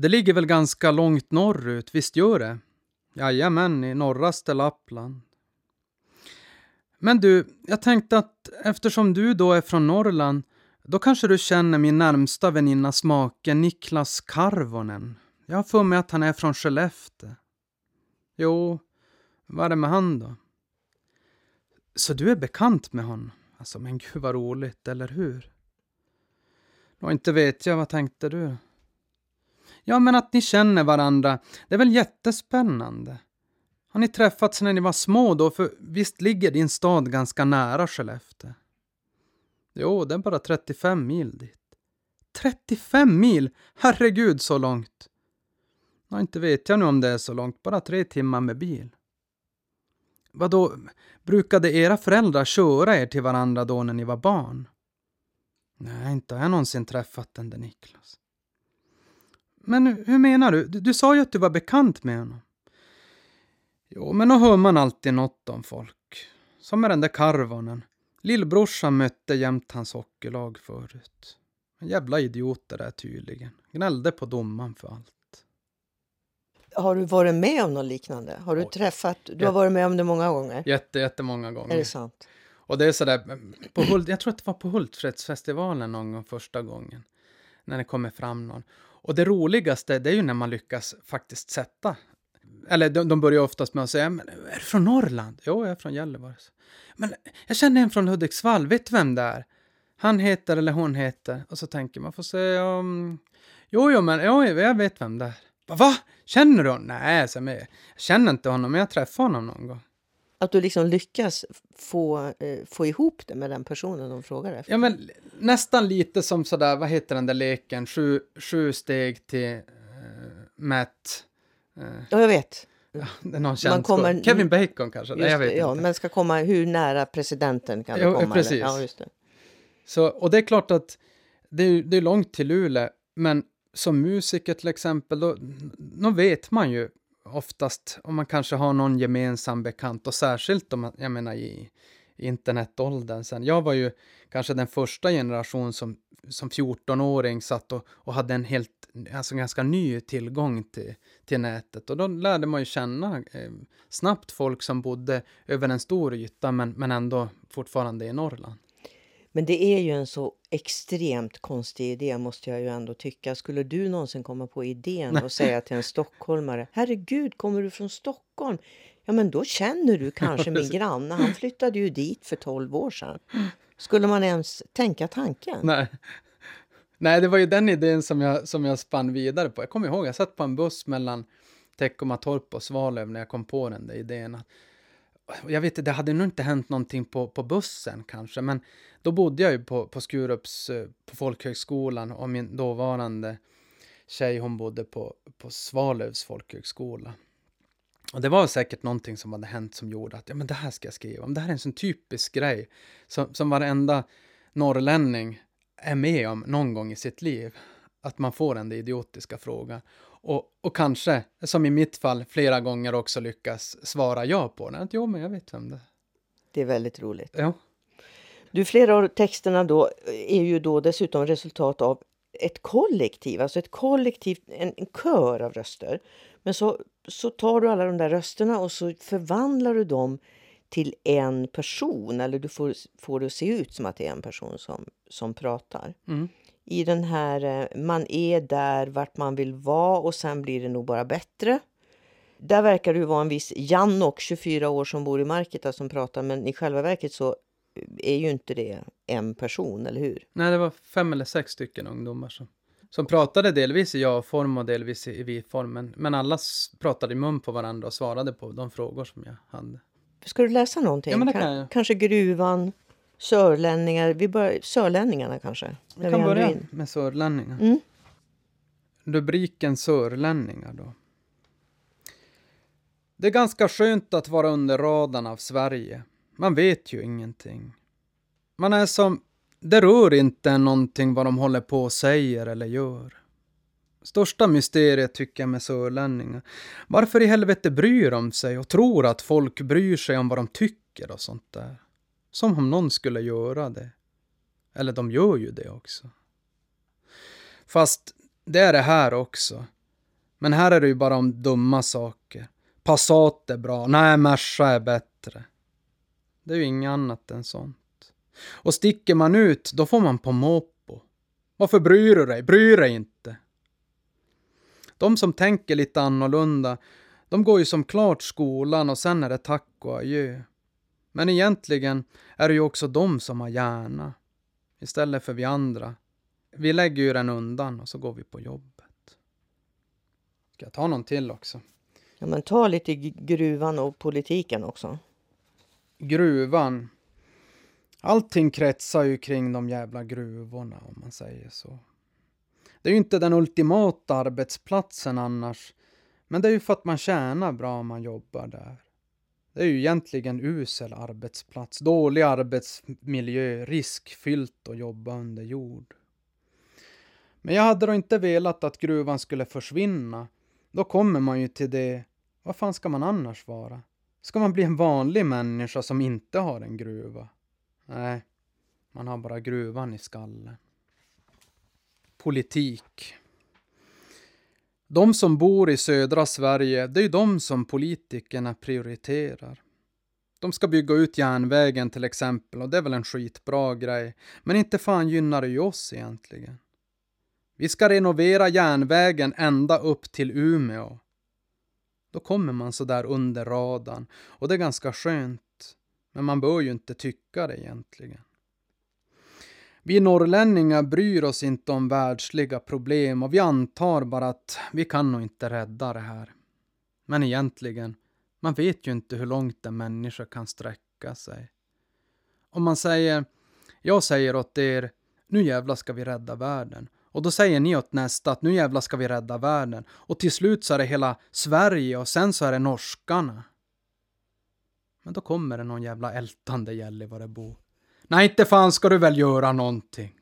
Det ligger väl ganska långt norrut, visst gör det? Jajamän, i norraste Lappland. Men du, jag tänkte att eftersom du då är från Norrland, då kanske du känner min närmsta väninnas make Niklas Karvonen. Jag har för mig att han är från Skellefteå. Jo, vad är det med han då? Så du är bekant med honom? Alltså, men gud vad roligt, eller hur? Nå, inte vet jag, vad tänkte du? Ja, men att ni känner varandra, det är väl jättespännande? Har ni träffats när ni var små då? För visst ligger din stad ganska nära Skellefteå? Jo, det är bara 35 mil dit. 35 mil? Herregud, så långt! Ja, inte vet jag nu om det är så långt, bara tre timmar med bil. Vadå, brukade era föräldrar köra er till varandra då när ni var barn? Nej, inte har jag någonsin träffat den där Niklas. Men hur menar du? du? Du sa ju att du var bekant med honom. Jo, men då hör man alltid något om folk. Som med den där karvonen. Lillbrorsan mötte jämt hans hockeylag förut. En jävla idiot det där tydligen. Gnällde på domaren för allt. har du varit med om något liknande? Har du Oj. träffat, du har varit med om det många gånger? Jätte, jättemånga gånger. Är det sant? Och det är sådär, på Hult, jag tror att det var på Hultsfredsfestivalen någon gång första gången. När det kommer fram någon. Och det roligaste, det är ju när man lyckas faktiskt sätta. Eller de, de börjar oftast med att säga, men är du från Norrland? Jo, jag är från Gällivare. Men jag känner en från Hudiksvall, vet du vem det är? Han heter eller hon heter. Och så tänker man, får säga, um, jo, jo, men jo, jag vet vem det är. Va? Känner du honom? Nej, så, jag känner inte honom, men jag träffade honom någon gång. Att du liksom lyckas få, eh, få ihop det med den personen de frågar efter? Ja, men nästan lite som sådär, vad heter den där leken? Sju, sju steg till uh, Matt. Uh, Ja, jag vet. är någon känd kommer- Kevin Bacon kanske? Nej, jag vet det, ja, inte. men ska komma hur nära presidenten kan Jo, du komma? precis. Ja, det. Så, och det är klart att det är, det är långt till Luleå, men som musiker till exempel, då, då vet man ju oftast om man kanske har någon gemensam bekant och särskilt om man, jag menar i, i internetåldern sen. Jag var ju kanske den första generation som som 14-åring satt och, och hade en helt, alltså ganska ny tillgång till, till nätet. Och då lärde man ju känna eh, snabbt folk som bodde över en stor yta men, men ändå fortfarande i Norrland. Men det är ju en så extremt konstig idé måste jag ju ändå tycka. Skulle du någonsin komma på idén och säga till en stockholmare, herregud, kommer du från Stockholm? Ja, men då känner du kanske min granne. Han flyttade ju dit för 12 år sedan. Skulle man ens tänka tanken? Nej. Nej, det var ju den idén som jag, som jag spann vidare på. Jag kommer ihåg, jag satt på en buss mellan Teckomatorp och Svalöv när jag kom på den där idén. Jag vet inte, det hade nog inte hänt någonting på, på bussen kanske, men då bodde jag ju på, på Skurups, eh, på folkhögskolan och min dåvarande tjej, hon bodde på, på Svalövs folkhögskola. Och det var säkert någonting som hade hänt som gjorde att ja, men det här ska jag skriva om. Det här är en sån typisk grej som, som varenda norrlänning är med om någon gång i sitt liv. Att man får den där idiotiska frågan. Och, och kanske, som i mitt fall, flera gånger också lyckas svara ja på den. Att jo, men jag vet vem det är. Det är väldigt roligt. Ja. Du, flera av texterna då är ju då dessutom resultat av ett kollektiv, alltså ett kollektiv, en, en kör av röster. Men så, så tar du alla de där rösterna och så förvandlar du dem till en person, eller du får, får det att se ut som att det är en person som, som pratar. Mm. I den här, eh, man är där vart man vill vara och sen blir det nog bara bättre. Där verkar det ju vara en viss Jannok, 24 år, som bor i Marketa som pratar, men i själva verket så är ju inte det en person, eller hur? Nej, det var fem eller sex stycken ungdomar som, som pratade delvis i ja-form och delvis i, vi-form. Men, men alla pratade i mun på varandra och svarade på de frågor som jag hade. Ska du läsa någonting? Ja, men det Ka- kan jag. Kanske gruvan, sörlänningar, vi börjar, sörlänningarna kanske? Vi kan är börja in. med sörlänningar. Mm. Rubriken Sörlänningar då. Det är ganska skönt att vara under radarn av Sverige. Man vet ju ingenting. Man är som, det rör inte någonting vad de håller på och säger eller gör. Största mysteriet tycker jag med sörlänningar. Varför i helvete bryr de sig och tror att folk bryr sig om vad de tycker och sånt där? Som om någon skulle göra det. Eller de gör ju det också. Fast det är det här också. Men här är det ju bara om dumma saker. Passat är bra, nej Merca är bättre. Det är ju inget annat än sånt. Och sticker man ut, då får man på moppo. Varför bryr du dig? Bryr dig inte. De som tänker lite annorlunda, de går ju som klart skolan och sen är det tack och adjö. Men egentligen är det ju också de som har hjärna. Istället för vi andra. Vi lägger ju den undan och så går vi på jobbet. Ska jag ta någon till också? Ja, men ta lite gruvan och politiken också. Gruvan. Allting kretsar ju kring de jävla gruvorna om man säger så. Det är ju inte den ultimata arbetsplatsen annars. Men det är ju för att man tjänar bra om man jobbar där. Det är ju egentligen usel arbetsplats, dålig arbetsmiljö, riskfyllt att jobba under jord. Men jag hade då inte velat att gruvan skulle försvinna. Då kommer man ju till det, vad fan ska man annars vara? Ska man bli en vanlig människa som inte har en gruva? Nej, man har bara gruvan i skallen. Politik. De som bor i södra Sverige, det är ju de som politikerna prioriterar. De ska bygga ut järnvägen till exempel och det är väl en skitbra grej. Men inte fan gynnar det ju oss egentligen. Vi ska renovera järnvägen ända upp till Umeå. Då kommer man så där under radarn och det är ganska skönt. Men man bör ju inte tycka det egentligen. Vi norrlänningar bryr oss inte om världsliga problem och vi antar bara att vi kan nog inte rädda det här. Men egentligen, man vet ju inte hur långt en människa kan sträcka sig. Om man säger, jag säger åt er, nu jävla ska vi rädda världen. Och då säger ni åt nästa att nu jävla ska vi rädda världen. Och till slut så är det hela Sverige och sen så är det norskarna. Men då kommer det någon jävla ältande Gällivarebo. Nej, inte fan ska du väl göra någonting.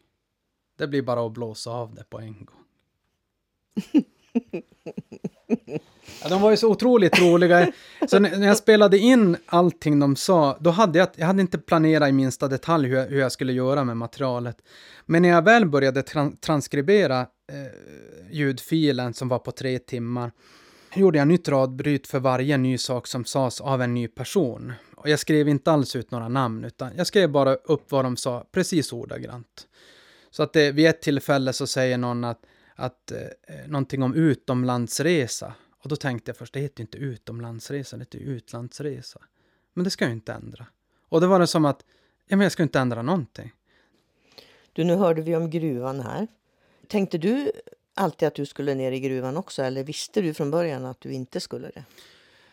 Det blir bara att blåsa av det på en gång. Ja, de var ju så otroligt roliga. Så när jag spelade in allting de sa, då hade jag, jag hade inte planerat i minsta detalj hur jag, hur jag skulle göra med materialet. Men när jag väl började tra transkribera eh, ljudfilen som var på tre timmar, gjorde jag nytt radbryt för varje ny sak som sades av en ny person. Och jag skrev inte alls ut några namn, utan jag skrev bara upp vad de sa, precis ordagrant. Så att det, vid ett tillfälle så säger någon att, att eh, någonting om utomlandsresa. Och då tänkte jag först, det heter ju inte utomlandsresa, det heter utlandsresa. Men det ska jag ju inte ändra. Och då var det som att, ja men jag ska inte ändra någonting. Du, nu hörde vi om gruvan här. Tänkte du alltid att du skulle ner i gruvan också eller visste du från början att du inte skulle det?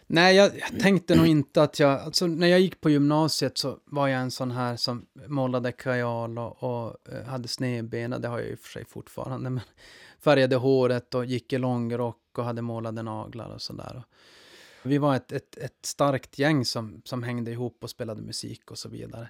Nej, jag, jag, tänkte nog inte att jag... Alltså, när jag gick på gymnasiet så var jag en sån här som målade kajal och, och eh, hade snedbena. Det har jag i och för sig fortfarande. Men färgade håret och gick i långrock och hade målade naglar och sådär. Vi var ett, ett, ett starkt gäng som, som hängde ihop och spelade musik och så vidare.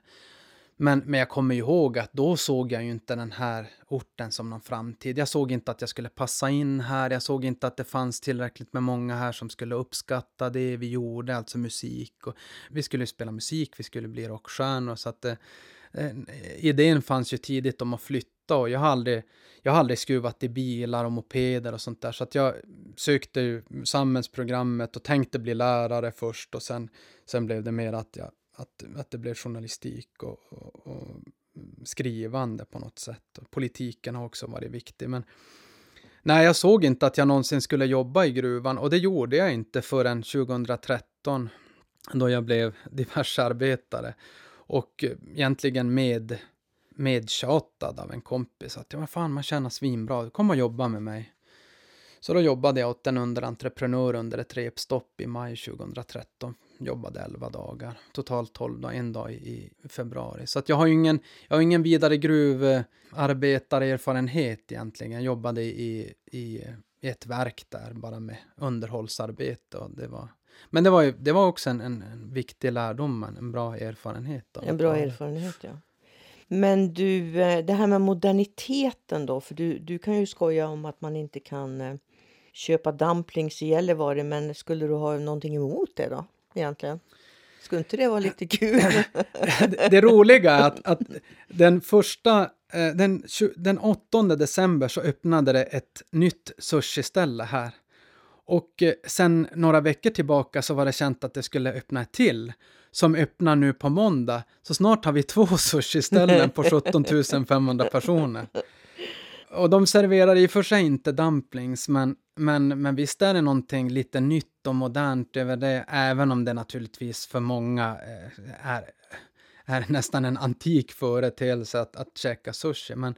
Men, men jag kommer ihåg att då såg jag ju inte den här orten som någon framtid. Jag såg inte att jag skulle passa in här. Jag såg inte att det fanns tillräckligt med många här som skulle uppskatta det vi gjorde, alltså musik. Och vi skulle spela musik, vi skulle bli rockstjärnor. Så att, eh, eh, idén fanns ju tidigt om att flytta och jag har aldrig, jag har aldrig skruvat i bilar och mopeder och sånt där. Så att jag sökte samhällsprogrammet och tänkte bli lärare först och sen, sen blev det mer att jag att, att det blev journalistik och, och, och, skrivande på något sätt. Och politiken har också varit viktig. Men nej, jag såg inte att jag någonsin skulle jobba i gruvan och det gjorde jag inte förrän 2013 då jag blev diversarbetare och egentligen med medtjatad av en kompis att ja, vad fan, man tjänar svinbra, kom och jobba med mig. Så då jobbade jag åt en underentreprenör under ett repstopp i maj 2013 jobbade 11 dagar, totalt 12 dagar, en dag i februari. Så att jag har ju ingen, jag har ingen vidare gruvarbetarerfarenhet egentligen. Jag jobbade i, i, ett verk där bara med underhållsarbete och det var men det var, ju, det var också en, en, en viktig lärdom, en bra erfarenhet. Då. En bra erfarenhet, ja. Men du, eh, det här med moderniteten då, för du, du kan ju skoja om att man inte kan eh, köpa dumplings i Gällivare, men skulle du ha någonting emot det då? Egentligen. Skulle inte det vara lite kul? det, det roliga är att, att den första, eh, den, den 8 december så öppnade det ett nytt sushi-ställe här. Och eh, sen några veckor tillbaka så var det känt att det skulle öppna ett till som öppnar nu på måndag. Så snart har vi två sushi-ställen på 17 500 personer. Och de serverar i och för sig inte dumplings, men, men, men visst är det någonting lite nytt och modernt över det, även om det naturligtvis för många eh, är, är nästan en antik företeelse att, att käka sushi. Men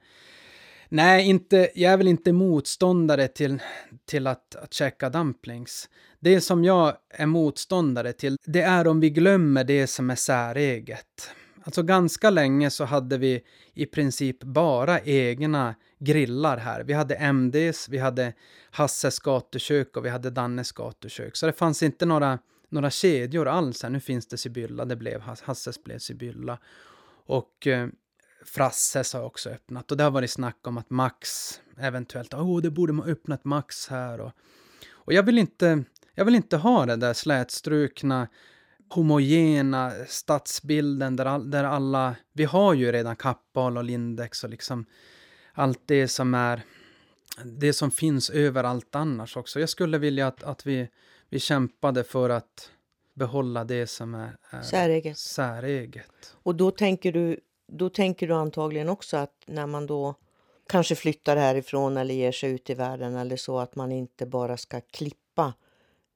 nej, inte, jag är väl inte motståndare till, till att, att käka dumplings. Det som jag är motståndare till, det är om vi glömmer det som är säreget. Alltså ganska länge så hade vi i princip bara egna grillar här. Vi hade MDs, vi hade Hasses gatukök och vi hade Dannes gatukök. Så det fanns inte några, några kedjor alls här. Nu finns det Sibylla, det blev Hasses blev Sibylla. Och eh, Frasses har också öppnat och det har varit snack om att Max eventuellt, åh oh, det borde man öppnat Max här och, och jag vill inte, jag vill inte ha det där slätstrukna homogena stadsbilden där, all, där alla, vi har ju redan Kappahl och Lindex och liksom allt det som är det som finns överallt annars också. Jag skulle vilja att, att vi, vi kämpade för att behålla det som är, är Säreget. säreget. Och då tänker, du, då tänker du antagligen också att när man då kanske flyttar härifrån eller ger sig ut i världen eller så att man inte bara ska klippa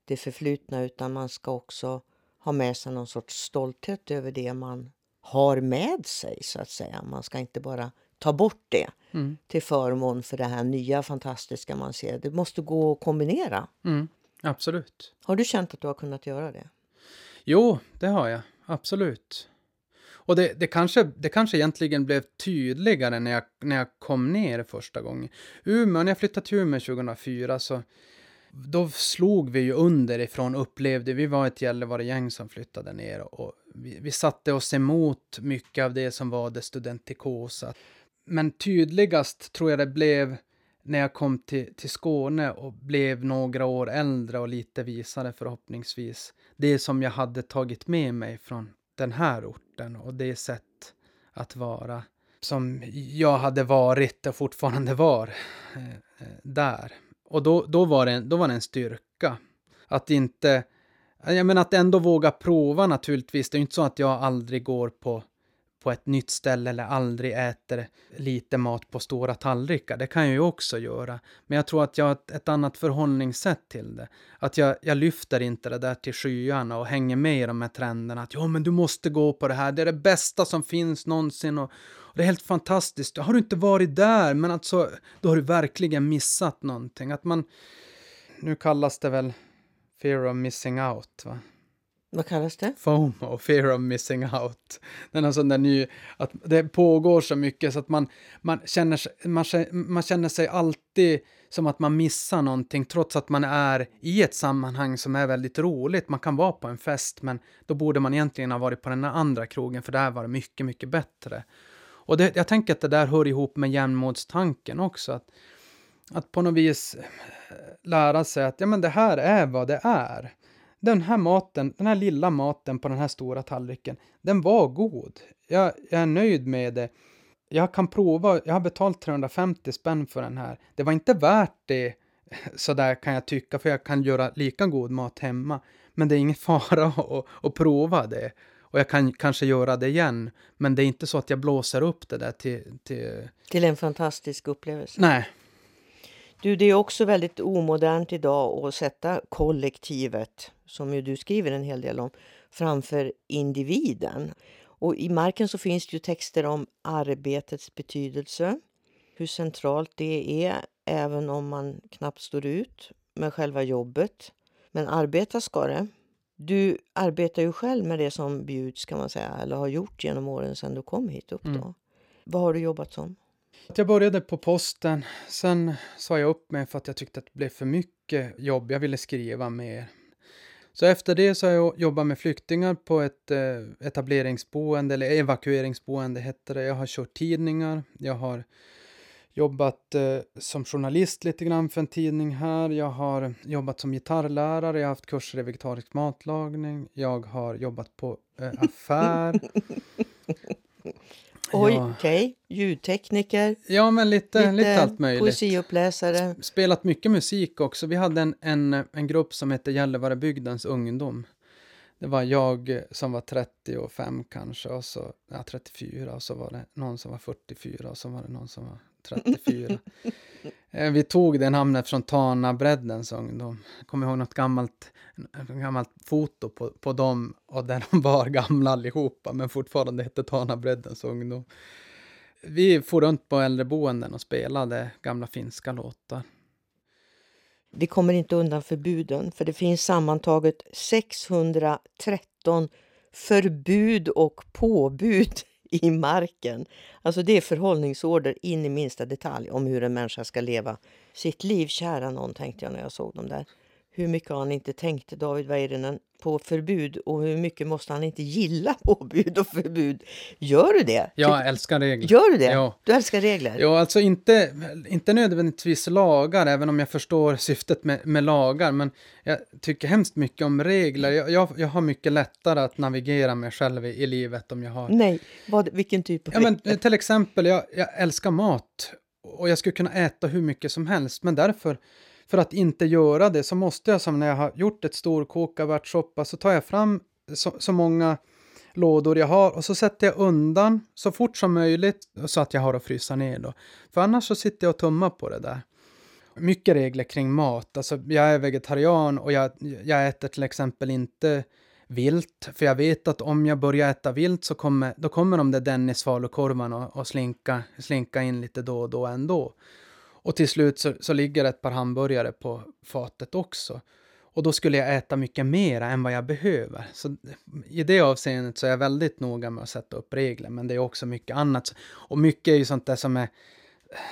det förflutna utan man ska också ha med sig någon sorts stolthet över det man har med sig så att säga. Man ska inte bara ta bort det Mm. till förmån för det här nya fantastiska man ser. Det måste gå att kombinera. Mm. Absolut. Har du känt att du har kunnat göra det? Jo, det har jag. Absolut. Och det, det, kanske, det kanske egentligen blev tydligare när jag, när jag kom ner första gången. Umeå, när jag flyttade till Umeå 2004 så då slog vi ju underifrån, upplevde vi var ett Gällivare-gäng som flyttade ner och vi, vi satte oss emot mycket av det som var det studentikosa. Men tydligast tror jag det blev när jag kom till, till Skåne och blev några år äldre och lite visare förhoppningsvis. Det som jag hade tagit med mig från den här orten och det sätt att vara som jag hade varit och fortfarande var eh, eh, där. Och då, då, var det, då var det en styrka. Att inte... Jag menar att ändå våga prova naturligtvis. Det är ju inte så att jag aldrig går på, på ett nytt ställe eller aldrig äter lite mat på stora tallrikar. Det kan jag ju också göra. Men jag tror att jag har ett, ett annat förhållningssätt till det. Att jag, jag lyfter inte det där till skyarna och hänger med i de här trenderna. Att ja, men du måste gå på det här. Det är det bästa som finns någonsin. Och, och det är helt fantastiskt. Har du inte varit där, men alltså, då har du verkligen missat någonting. Att man, nu kallas det väl fear of missing out, va? Vad kallas det? FOMO, fear of missing out. Den är sån där ny, att det pågår så mycket så att man, man, känner, man, man känner sig alltid som att man missar någonting trots att man är i ett sammanhang som är väldigt roligt. Man kan vara på en fest men då borde man egentligen ha varit på den andra krogen för där var det mycket, mycket bättre. Och det, jag tänker att det där hör ihop med jämnmodstanken också. Att, att på något vis eh, lära sig att ja, men det här är vad det är. Den här maten, den här lilla maten på den här stora tallriken, den var god. Jag, jag är nöjd med det. Jag kan prova, jag har betalt 350 spänn för den här. Det var inte värt det, sådär kan jag tycka, för jag kan göra lika god mat hemma. Men det är ingen fara att, att prova det. Och jag kan kanske göra det igen, men det är inte så att jag blåser upp det där till... till... Till en fantastisk upplevelse. Nej, Du, det är också väldigt omodernt idag att sätta kollektivet, som ju du skriver en hel del om, framför individen. Och i marken så finns det ju texter om arbetets betydelse, hur centralt det är, även om man knappt står ut med själva jobbet. Men arbeta ska det. Du arbetar ju själv med det som bjuds kan man säga, eller har gjort genom åren sedan du kom hit upp då. Mm. Vad har du jobbat som? Jag började på posten, sen sa jag upp mig för att jag tyckte att det blev för mycket jobb. Jag ville skriva mer. Så efter det så har jag jobbat med flyktingar på ett eh, etableringsboende, eller evakueringsboende hette det. Jag har kört tidningar, jag har jobbat eh, som journalist lite grann för en tidning här. Jag har jobbat som gitarrlärare, jag har haft kurser i vegetarisk matlagning. Jag har jobbat på eh, affär. Oj, Ja. okej. Ljudtekniker, Ja, men lite, lite, allt möjligt. poesiuppläsare. spelat mycket musik också. Vi hade en, en, en grupp som hette Gällivarebygdens ungdom. Det var jag som var 35 kanske, och så, ja, 34, och så var det någon som var 44, och så var det någon som var 34. Eh, vi tog det namnet från Tana Breddens ungdom. Jag kommer ihåg något gammalt, gammalt foto på, på dem, och där de var gamla allihopa, men fortfarande hette Tana Breddens ungdom. Vi for runt på äldreboenden och spelade gamla finska låtar. Vi kommer inte undan förbuden, för det finns sammantaget 613 förbud och påbud i marken. Alltså det är förhållningsorder in i minsta detalj om hur en människa ska leva sitt liv. Kära någon, tänkte jag när jag såg dem där. Hur mycket han inte tänkt, David Väyrynen, på förbud och hur mycket måste han inte gilla påbud och förbud? Gör du det? Jag älskar regler. Gör du det? Ja. Du älskar regler? Jo, alltså inte, inte nödvändigtvis lagar, även om jag förstår syftet med, med lagar, men jag tycker hemskt mycket om regler. Jag, jag, jag har mycket lättare att navigera mig själv i, i livet om jag har... Nej, vad, vilken typ av Ja, men, till exempel, jag, jag älskar mat. och jag skulle kunna äta hur mycket som helst, men därför, för att inte göra det, så måste jag som när jag har gjort ett storkok av ärtsoppa, så tar jag fram så, så många lådor jag har och så sätter jag undan så fort som möjligt så att jag har att frysa ner då. För annars så sitter jag och tummar på det där. Mycket regler kring mat. Alltså, jag är vegetarian och jag, jag äter till exempel inte vilt, för jag vet att om jag börjar äta vilt så kommer, då kommer de där Dennis falukorvarna och, och slinka, slinka in lite då och då ändå. Och till slut så, så ligger ett par hamburgare på fatet också. Och då skulle jag äta mycket mer än vad jag behöver. Så i det avseendet så är jag väldigt noga med att sätta upp regler, men det är också mycket annat. Och mycket är ju sånt där som, är,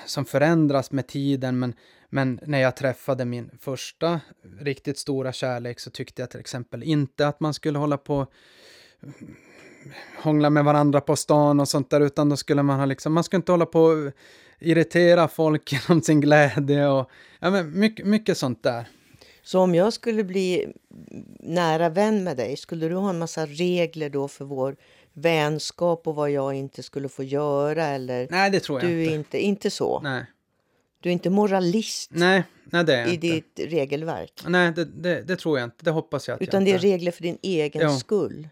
som förändras med tiden, men, men när jag träffade min första riktigt stora kärlek så tyckte jag till exempel inte att man skulle hålla på hångla med varandra på stan och sånt där, utan då skulle man ha liksom, man skulle inte hålla på och irritera folk genom sin glädje och ja, men mycket, mycket sånt där. Så om jag skulle bli nära vän med dig, skulle du ha en massa regler då för vår vänskap och vad jag inte skulle få göra? Eller Nej, det tror jag du inte. Inte. Inte så? Nej. Du är inte moralist Nej, nej det är i inte. ditt regelverk? Nej, det, det, det tror jag inte. Det hoppas jag att Utan jag det är regler för din egen Ja. skull?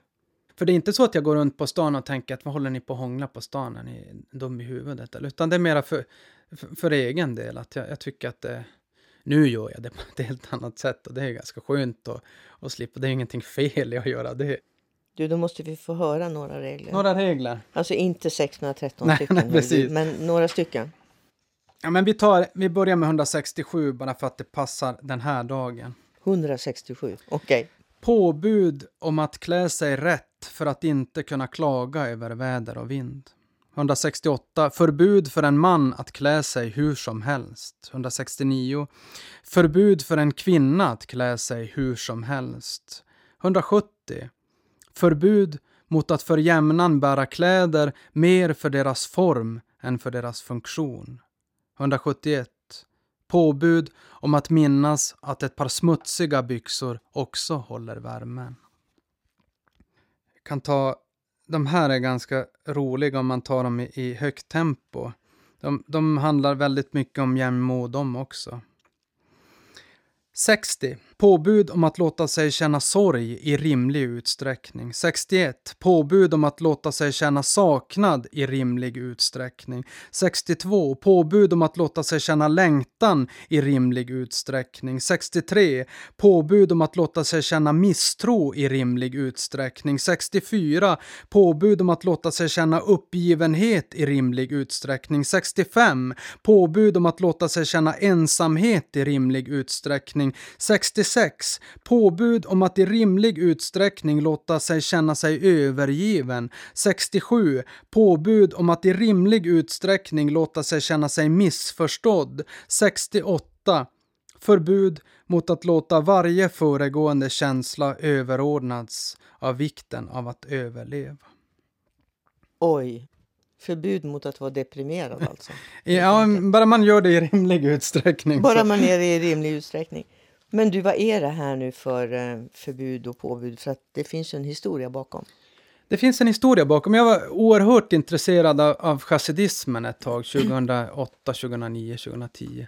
För det är inte så att jag går runt på stan och tänker att vad håller ni på att hångla på stan? Är ni dum i huvudet? Eller? Utan det är mera för, för, för egen del. Att jag, jag tycker att det, nu gör jag det på ett helt annat sätt och det är ganska skönt att, att slippa. Det är ingenting fel i att göra det. Du, då måste vi få höra några regler. Några regler. Alltså inte 613 Nej, stycken, nej, precis. men några stycken. Ja, men vi, tar, vi börjar med 167 bara för att det passar den här dagen. 167, okej. Påbud om att klä sig rätt för att inte kunna klaga över väder och vind. 168. Förbud för en man att klä sig hur som helst. 169. Förbud för en kvinna att klä sig hur som helst. 170. Förbud mot att för jämnan bära kläder mer för deras form än för deras funktion. 171. Påbud om att minnas att ett par smutsiga byxor också håller värmen. Jag kan ta, de här är ganska roliga om man tar dem i, i högt tempo. De, de handlar väldigt mycket om jämnmod de också. 60. Påbud om att låta sig känna sorg i rimlig utsträckning. 61. Påbud om att låta sig känna saknad i rimlig utsträckning. 62. Påbud om att låta sig känna längtan i rimlig utsträckning. 63. Påbud om att låta sig känna misstro i rimlig utsträckning. 64. Påbud om att låta sig känna uppgivenhet i rimlig utsträckning. 65. Påbud om att låta sig känna ensamhet i rimlig utsträckning. 66. Påbud om att i rimlig utsträckning låta sig känna sig övergiven. 67. Påbud om att i rimlig utsträckning låta sig känna sig missförstådd. 68. Förbud mot att låta varje föregående känsla överordnats av vikten av att överleva. Oj. Förbud mot att vara deprimerad alltså. Ja, bara man gör det i rimlig utsträckning. Bara så- man är det i rimlig utsträckning. Men du, vad är det här nu för eh, förbud och påbud? För att det finns ju en historia bakom. Det finns en historia bakom. Jag var oerhört intresserad av, av chassidismen ett tag, 2008, 2009, 2010.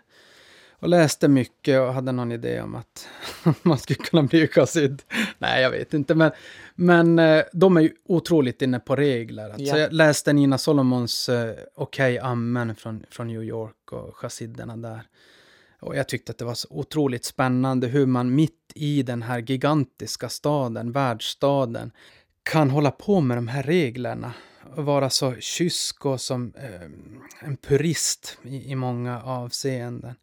Och läste mycket och hade någon idé om att man skulle kunna bli chassid. Nej, jag vet inte, men, men eh, de är ju otroligt inne på regler. Alltså, Ja. Jag läste Nina Solomons eh, Okej, amen från, från New York och chassiderna där. Och jag tyckte att det var så otroligt spännande hur man mitt i den här gigantiska staden, världsstaden, kan hålla på med de här reglerna och vara så kysk och som eh, en purist i, i många avseenden.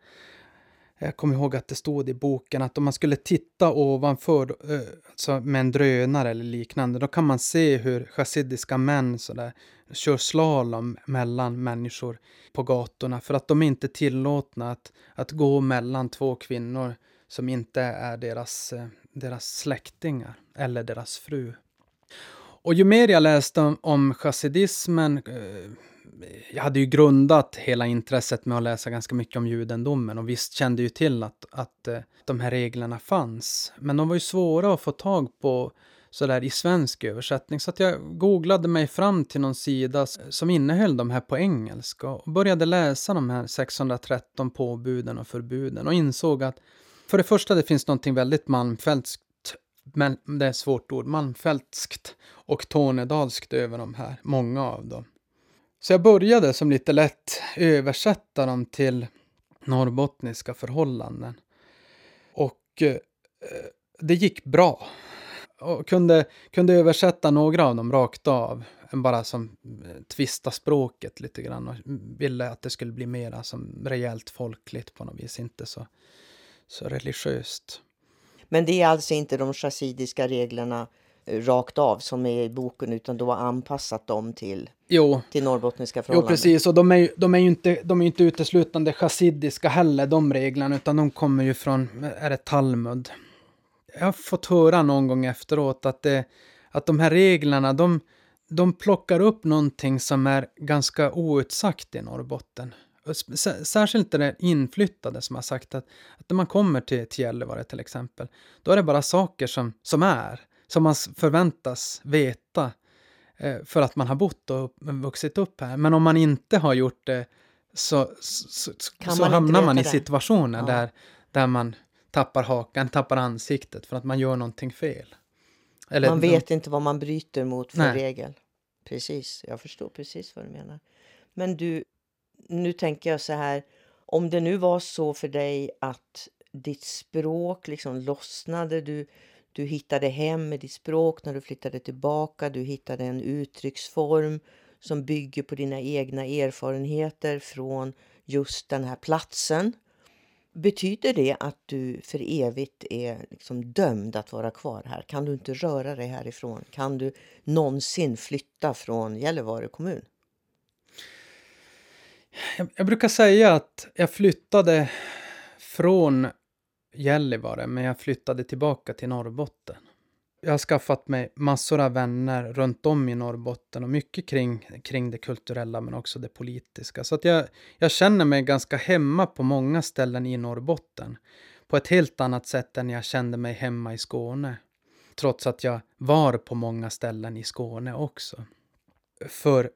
Jag kommer ihåg att det stod i boken att om man skulle titta ovanför eh, alltså med en drönare eller liknande, då kan man se hur chassidiska män sådär, kör slalom mellan människor på gatorna för att de är inte tillåtna att, att gå mellan två kvinnor som inte är deras, eh, deras släktingar eller deras fru. Och ju mer jag läste om, om chassidismen, eh, jag hade ju grundat hela intresset med att läsa ganska mycket om judendomen och visst kände ju till att, att eh, de här reglerna fanns. Men de var ju svåra att få tag på sådär i svensk översättning. Så att jag googlade mig fram till någon sida som innehöll de här på engelska och började läsa de här 613 påbuden och förbuden och insåg att för det första det finns någonting väldigt malmfältskt, men det är ett svårt ord, malmfältskt och tornedalskt över de här, många av dem. Så jag började som lite lätt översätta dem till norrbottniska förhållanden. Och eh, det gick bra. Och kunde, kunde översätta några av dem rakt av. Bara som eh, tvista språket lite grann. Och ville att det skulle bli mera som rejält folkligt på något vis. Inte så, så religiöst. Men det är alltså inte de chassidiska reglerna eh, rakt av som är i boken utan du har anpassat dem till, jo. till norrbottniska förhållanden? Jo, precis. Och de är ju de är inte, de är inte uteslutande chassidiska heller, de reglerna, utan de kommer ju från, är det Talmud? Jag har fått höra någon gång efteråt att, det, att de här reglerna, de, de plockar upp någonting som är ganska outsagt i Norrbotten. Särskilt det inflyttade som har sagt att, att när man kommer till, till Gällivare till exempel, då är det bara saker som, som är, som man förväntas veta för att man har bott och vuxit upp här. Men om man inte har gjort det så, så, så hamnar man i situationer ja. där, där man tappar hakan, tappar ansiktet för att man gör någonting fel. Eller, man vet inte vad man bryter mot för nej. regel. Precis, jag förstår precis vad du menar. Men du, nu tänker jag så här, om det nu var så för dig att ditt språk liksom lossnade, du, du hittade hem med ditt språk när du flyttade tillbaka, du hittade en uttrycksform som bygger på dina egna erfarenheter från just den här platsen. Betyder det att du för evigt är liksom dömd att vara kvar här? Kan du inte röra dig härifrån? Kan du någonsin flytta från Gällivare kommun? Jag, jag brukar säga att jag flyttade från Gällivare, men jag flyttade tillbaka till Norrbotten. Jag har skaffat mig massor av vänner runt om i Norrbotten och mycket kring, kring det kulturella men också det politiska. Så att jag, jag känner mig ganska hemma på många ställen i Norrbotten. På ett helt annat sätt än jag kände mig hemma i Skåne. Trots att jag var på många ställen i Skåne också. För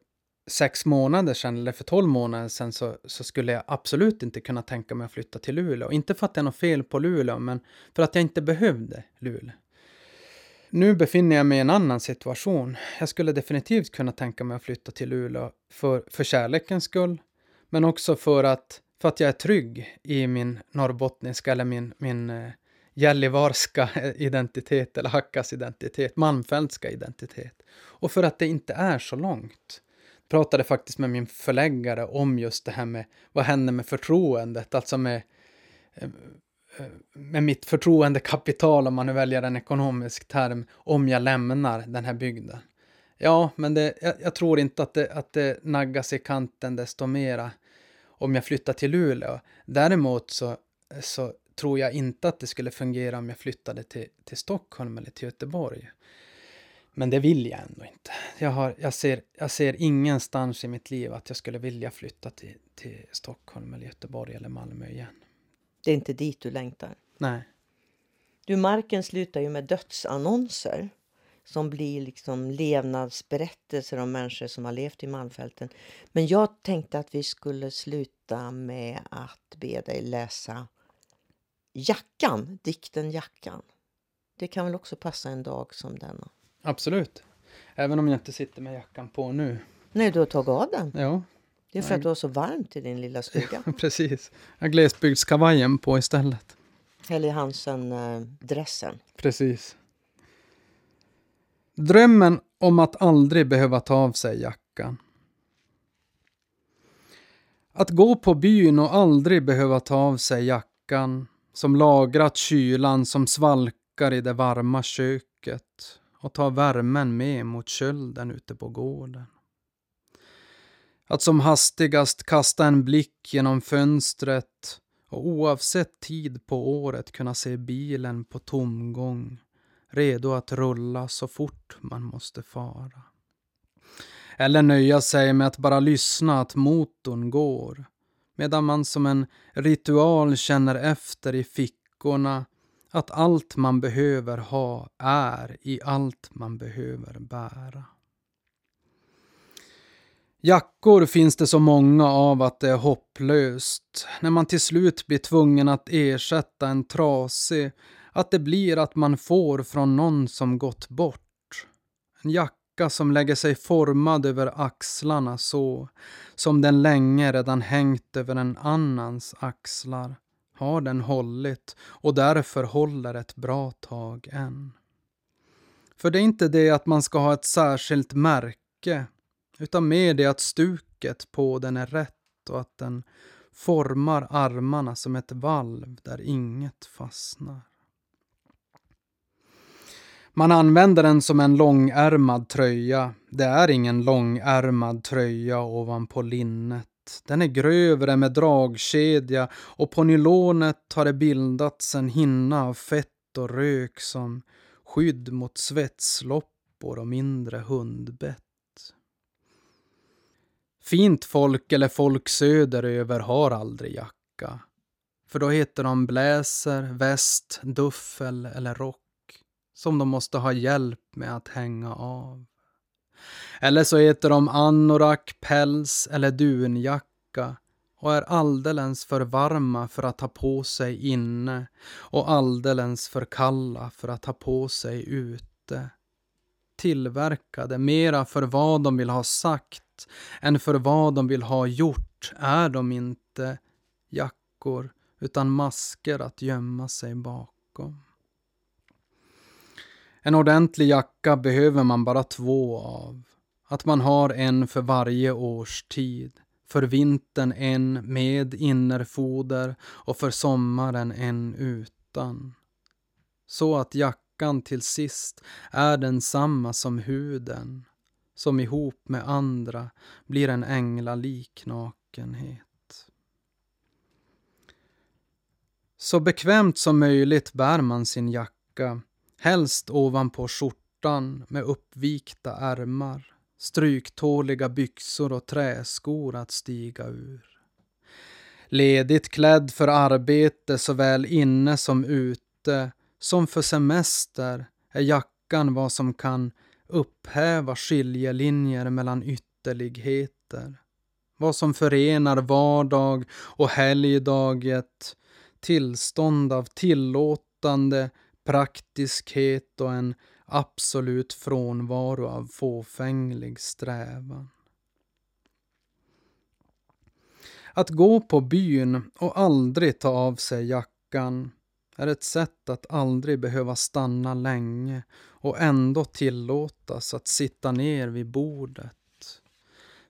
sex månader sedan, eller för tolv månader sedan, så, så, skulle jag absolut inte kunna tänka mig att flytta till Luleå. Inte för att det är något fel på Luleå, men för att jag inte behövde Luleå. Nu befinner jag mig i en annan situation. Jag skulle definitivt kunna tänka mig att flytta till Luleå för, för kärlekens skull, men också för att, för att jag är trygg i min norrbottniska eller min, min eh, gällivarska identitet eller Hackas identitet, malmfältska identitet. Och för att det inte är så långt. Jag pratade faktiskt med min förläggare om just det här med vad händer med förtroendet, alltså med eh, eh, med mitt förtroendekapital, om man nu väljer en ekonomisk term, om jag lämnar den här bygden. Ja, men det, jag, jag, tror inte att det, att det naggas i kanten desto mera om jag flyttar till Luleå. Däremot så, så tror jag inte att det skulle fungera om jag flyttade till, till Stockholm eller till Göteborg. Men det vill jag ändå inte. Jag, har, jag, ser, jag ser ingenstans i mitt liv att jag skulle vilja flytta till, till Stockholm eller Göteborg eller Malmö igen. Det är inte dit du längtar. Nej. Du, marken slutar ju med dödsannonser som blir liksom levnadsberättelser om människor som har levt i Malmfälten. Men jag tänkte att vi skulle sluta med att be dig läsa Jackan, dikten Jackan. Det kan väl också passa en dag som denna? Absolut. Även om jag inte sitter med jackan på nu. Nej, du har tagit av den. Ja. Det är för att du har så varmt i din lilla stuga. Precis. Jag har glesbygdskavajen på istället. Helly Hansen-dressen. Precis. Drömmen om att aldrig behöva ta av sig jackan. Att gå på byn och aldrig behöva ta av sig jackan som lagrat kylan som svalkar i det varma köket och ta värmen med mot kölden ute på gården. Att som hastigast kasta en blick genom fönstret och oavsett tid på året kunna se bilen på tomgång, redo att rulla så fort man måste fara. Eller nöja sig med att bara lyssna att motorn går, medan man som en ritual känner efter i fickorna att allt man behöver ha är i allt man behöver bära. Jackor finns det så många av att det är hopplöst. När man till slut blir tvungen att ersätta en trasig, att det blir att man får från någon som gått bort. En jacka som lägger sig formad över axlarna så, som den länge redan hängt över en annans axlar, har den hållit och därför håller ett bra tag än. För det är inte det att man ska ha ett särskilt märke utan mer det att stuket på den är rätt och att den formar armarna som ett valv där inget fastnar. Man använder den som en långärmad tröja. Det är ingen långärmad tröja ovanpå linnet. Den är grövre med dragkedja och på nylonet har det bildats en hinna av fett och rök som skydd mot svetsloppor och mindre hundbett. Fint folk eller folk söderöver har aldrig jacka. För då heter de bläser, väst, duffel eller rock som de måste ha hjälp med att hänga av. Eller så heter de anorak, päls eller dunjacka och är alldeles för varma för att ha på sig inne och alldeles för kalla för att ha på sig ute. Tillverkade mera för vad de vill ha sagt än för vad de vill ha gjort är de inte jackor utan masker att gömma sig bakom. En ordentlig jacka behöver man bara två av. Att man har en för varje årstid. För vintern en med innerfoder och för sommaren en utan. Så att jackan till sist är densamma som huden som ihop med andra blir en änglalik nakenhet. Så bekvämt som möjligt bär man sin jacka, helst ovanpå skjortan med uppvikta ärmar, stryktåliga byxor och träskor att stiga ur. Ledigt klädd för arbete såväl inne som ute, som för semester, är jackan vad som kan upphäva skiljelinjer mellan ytterligheter. Vad som förenar vardag och helgdag i ett tillstånd av tillåtande, praktiskhet och en absolut frånvaro av fåfänglig strävan. Att gå på byn och aldrig ta av sig jackan är ett sätt att aldrig behöva stanna länge och ändå tillåtas att sitta ner vid bordet.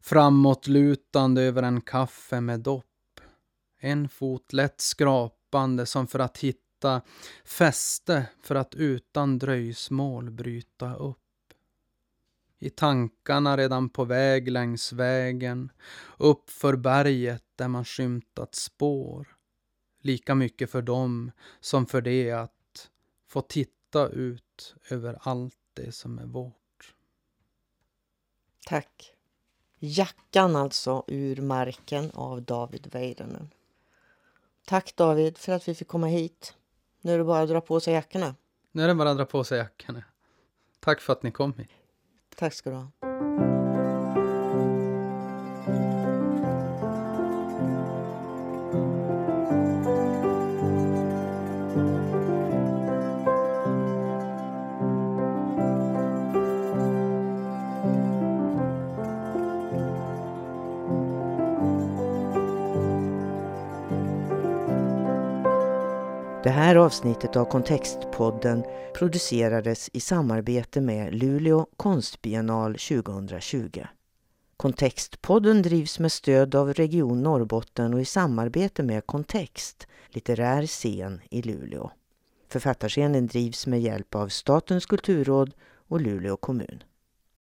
Framåtlutande över en kaffe med dopp. En fot lätt skrapande som för att hitta fäste för att utan dröjsmål bryta upp. I tankarna redan på väg längs vägen, upp för berget där man skymtat spår lika mycket för dem som för det att få titta ut över allt det som är vårt. Tack. Jackan alltså ur marken av David Väyrynen. Tack David för att vi fick komma hit. Nu är det bara att dra på sig jackorna. Nu är det bara att dra på sig jackorna. Tack för att ni kom hit. Tack ska du ha. Här avsnittet av Kontextpodden producerades i samarbete med Luleå konstbiennal 2020. Kontextpodden drivs med stöd av Region Norrbotten och i samarbete med Kontext, litterär scen i Luleå. Författarscenen drivs med hjälp av Statens kulturråd och Luleå kommun.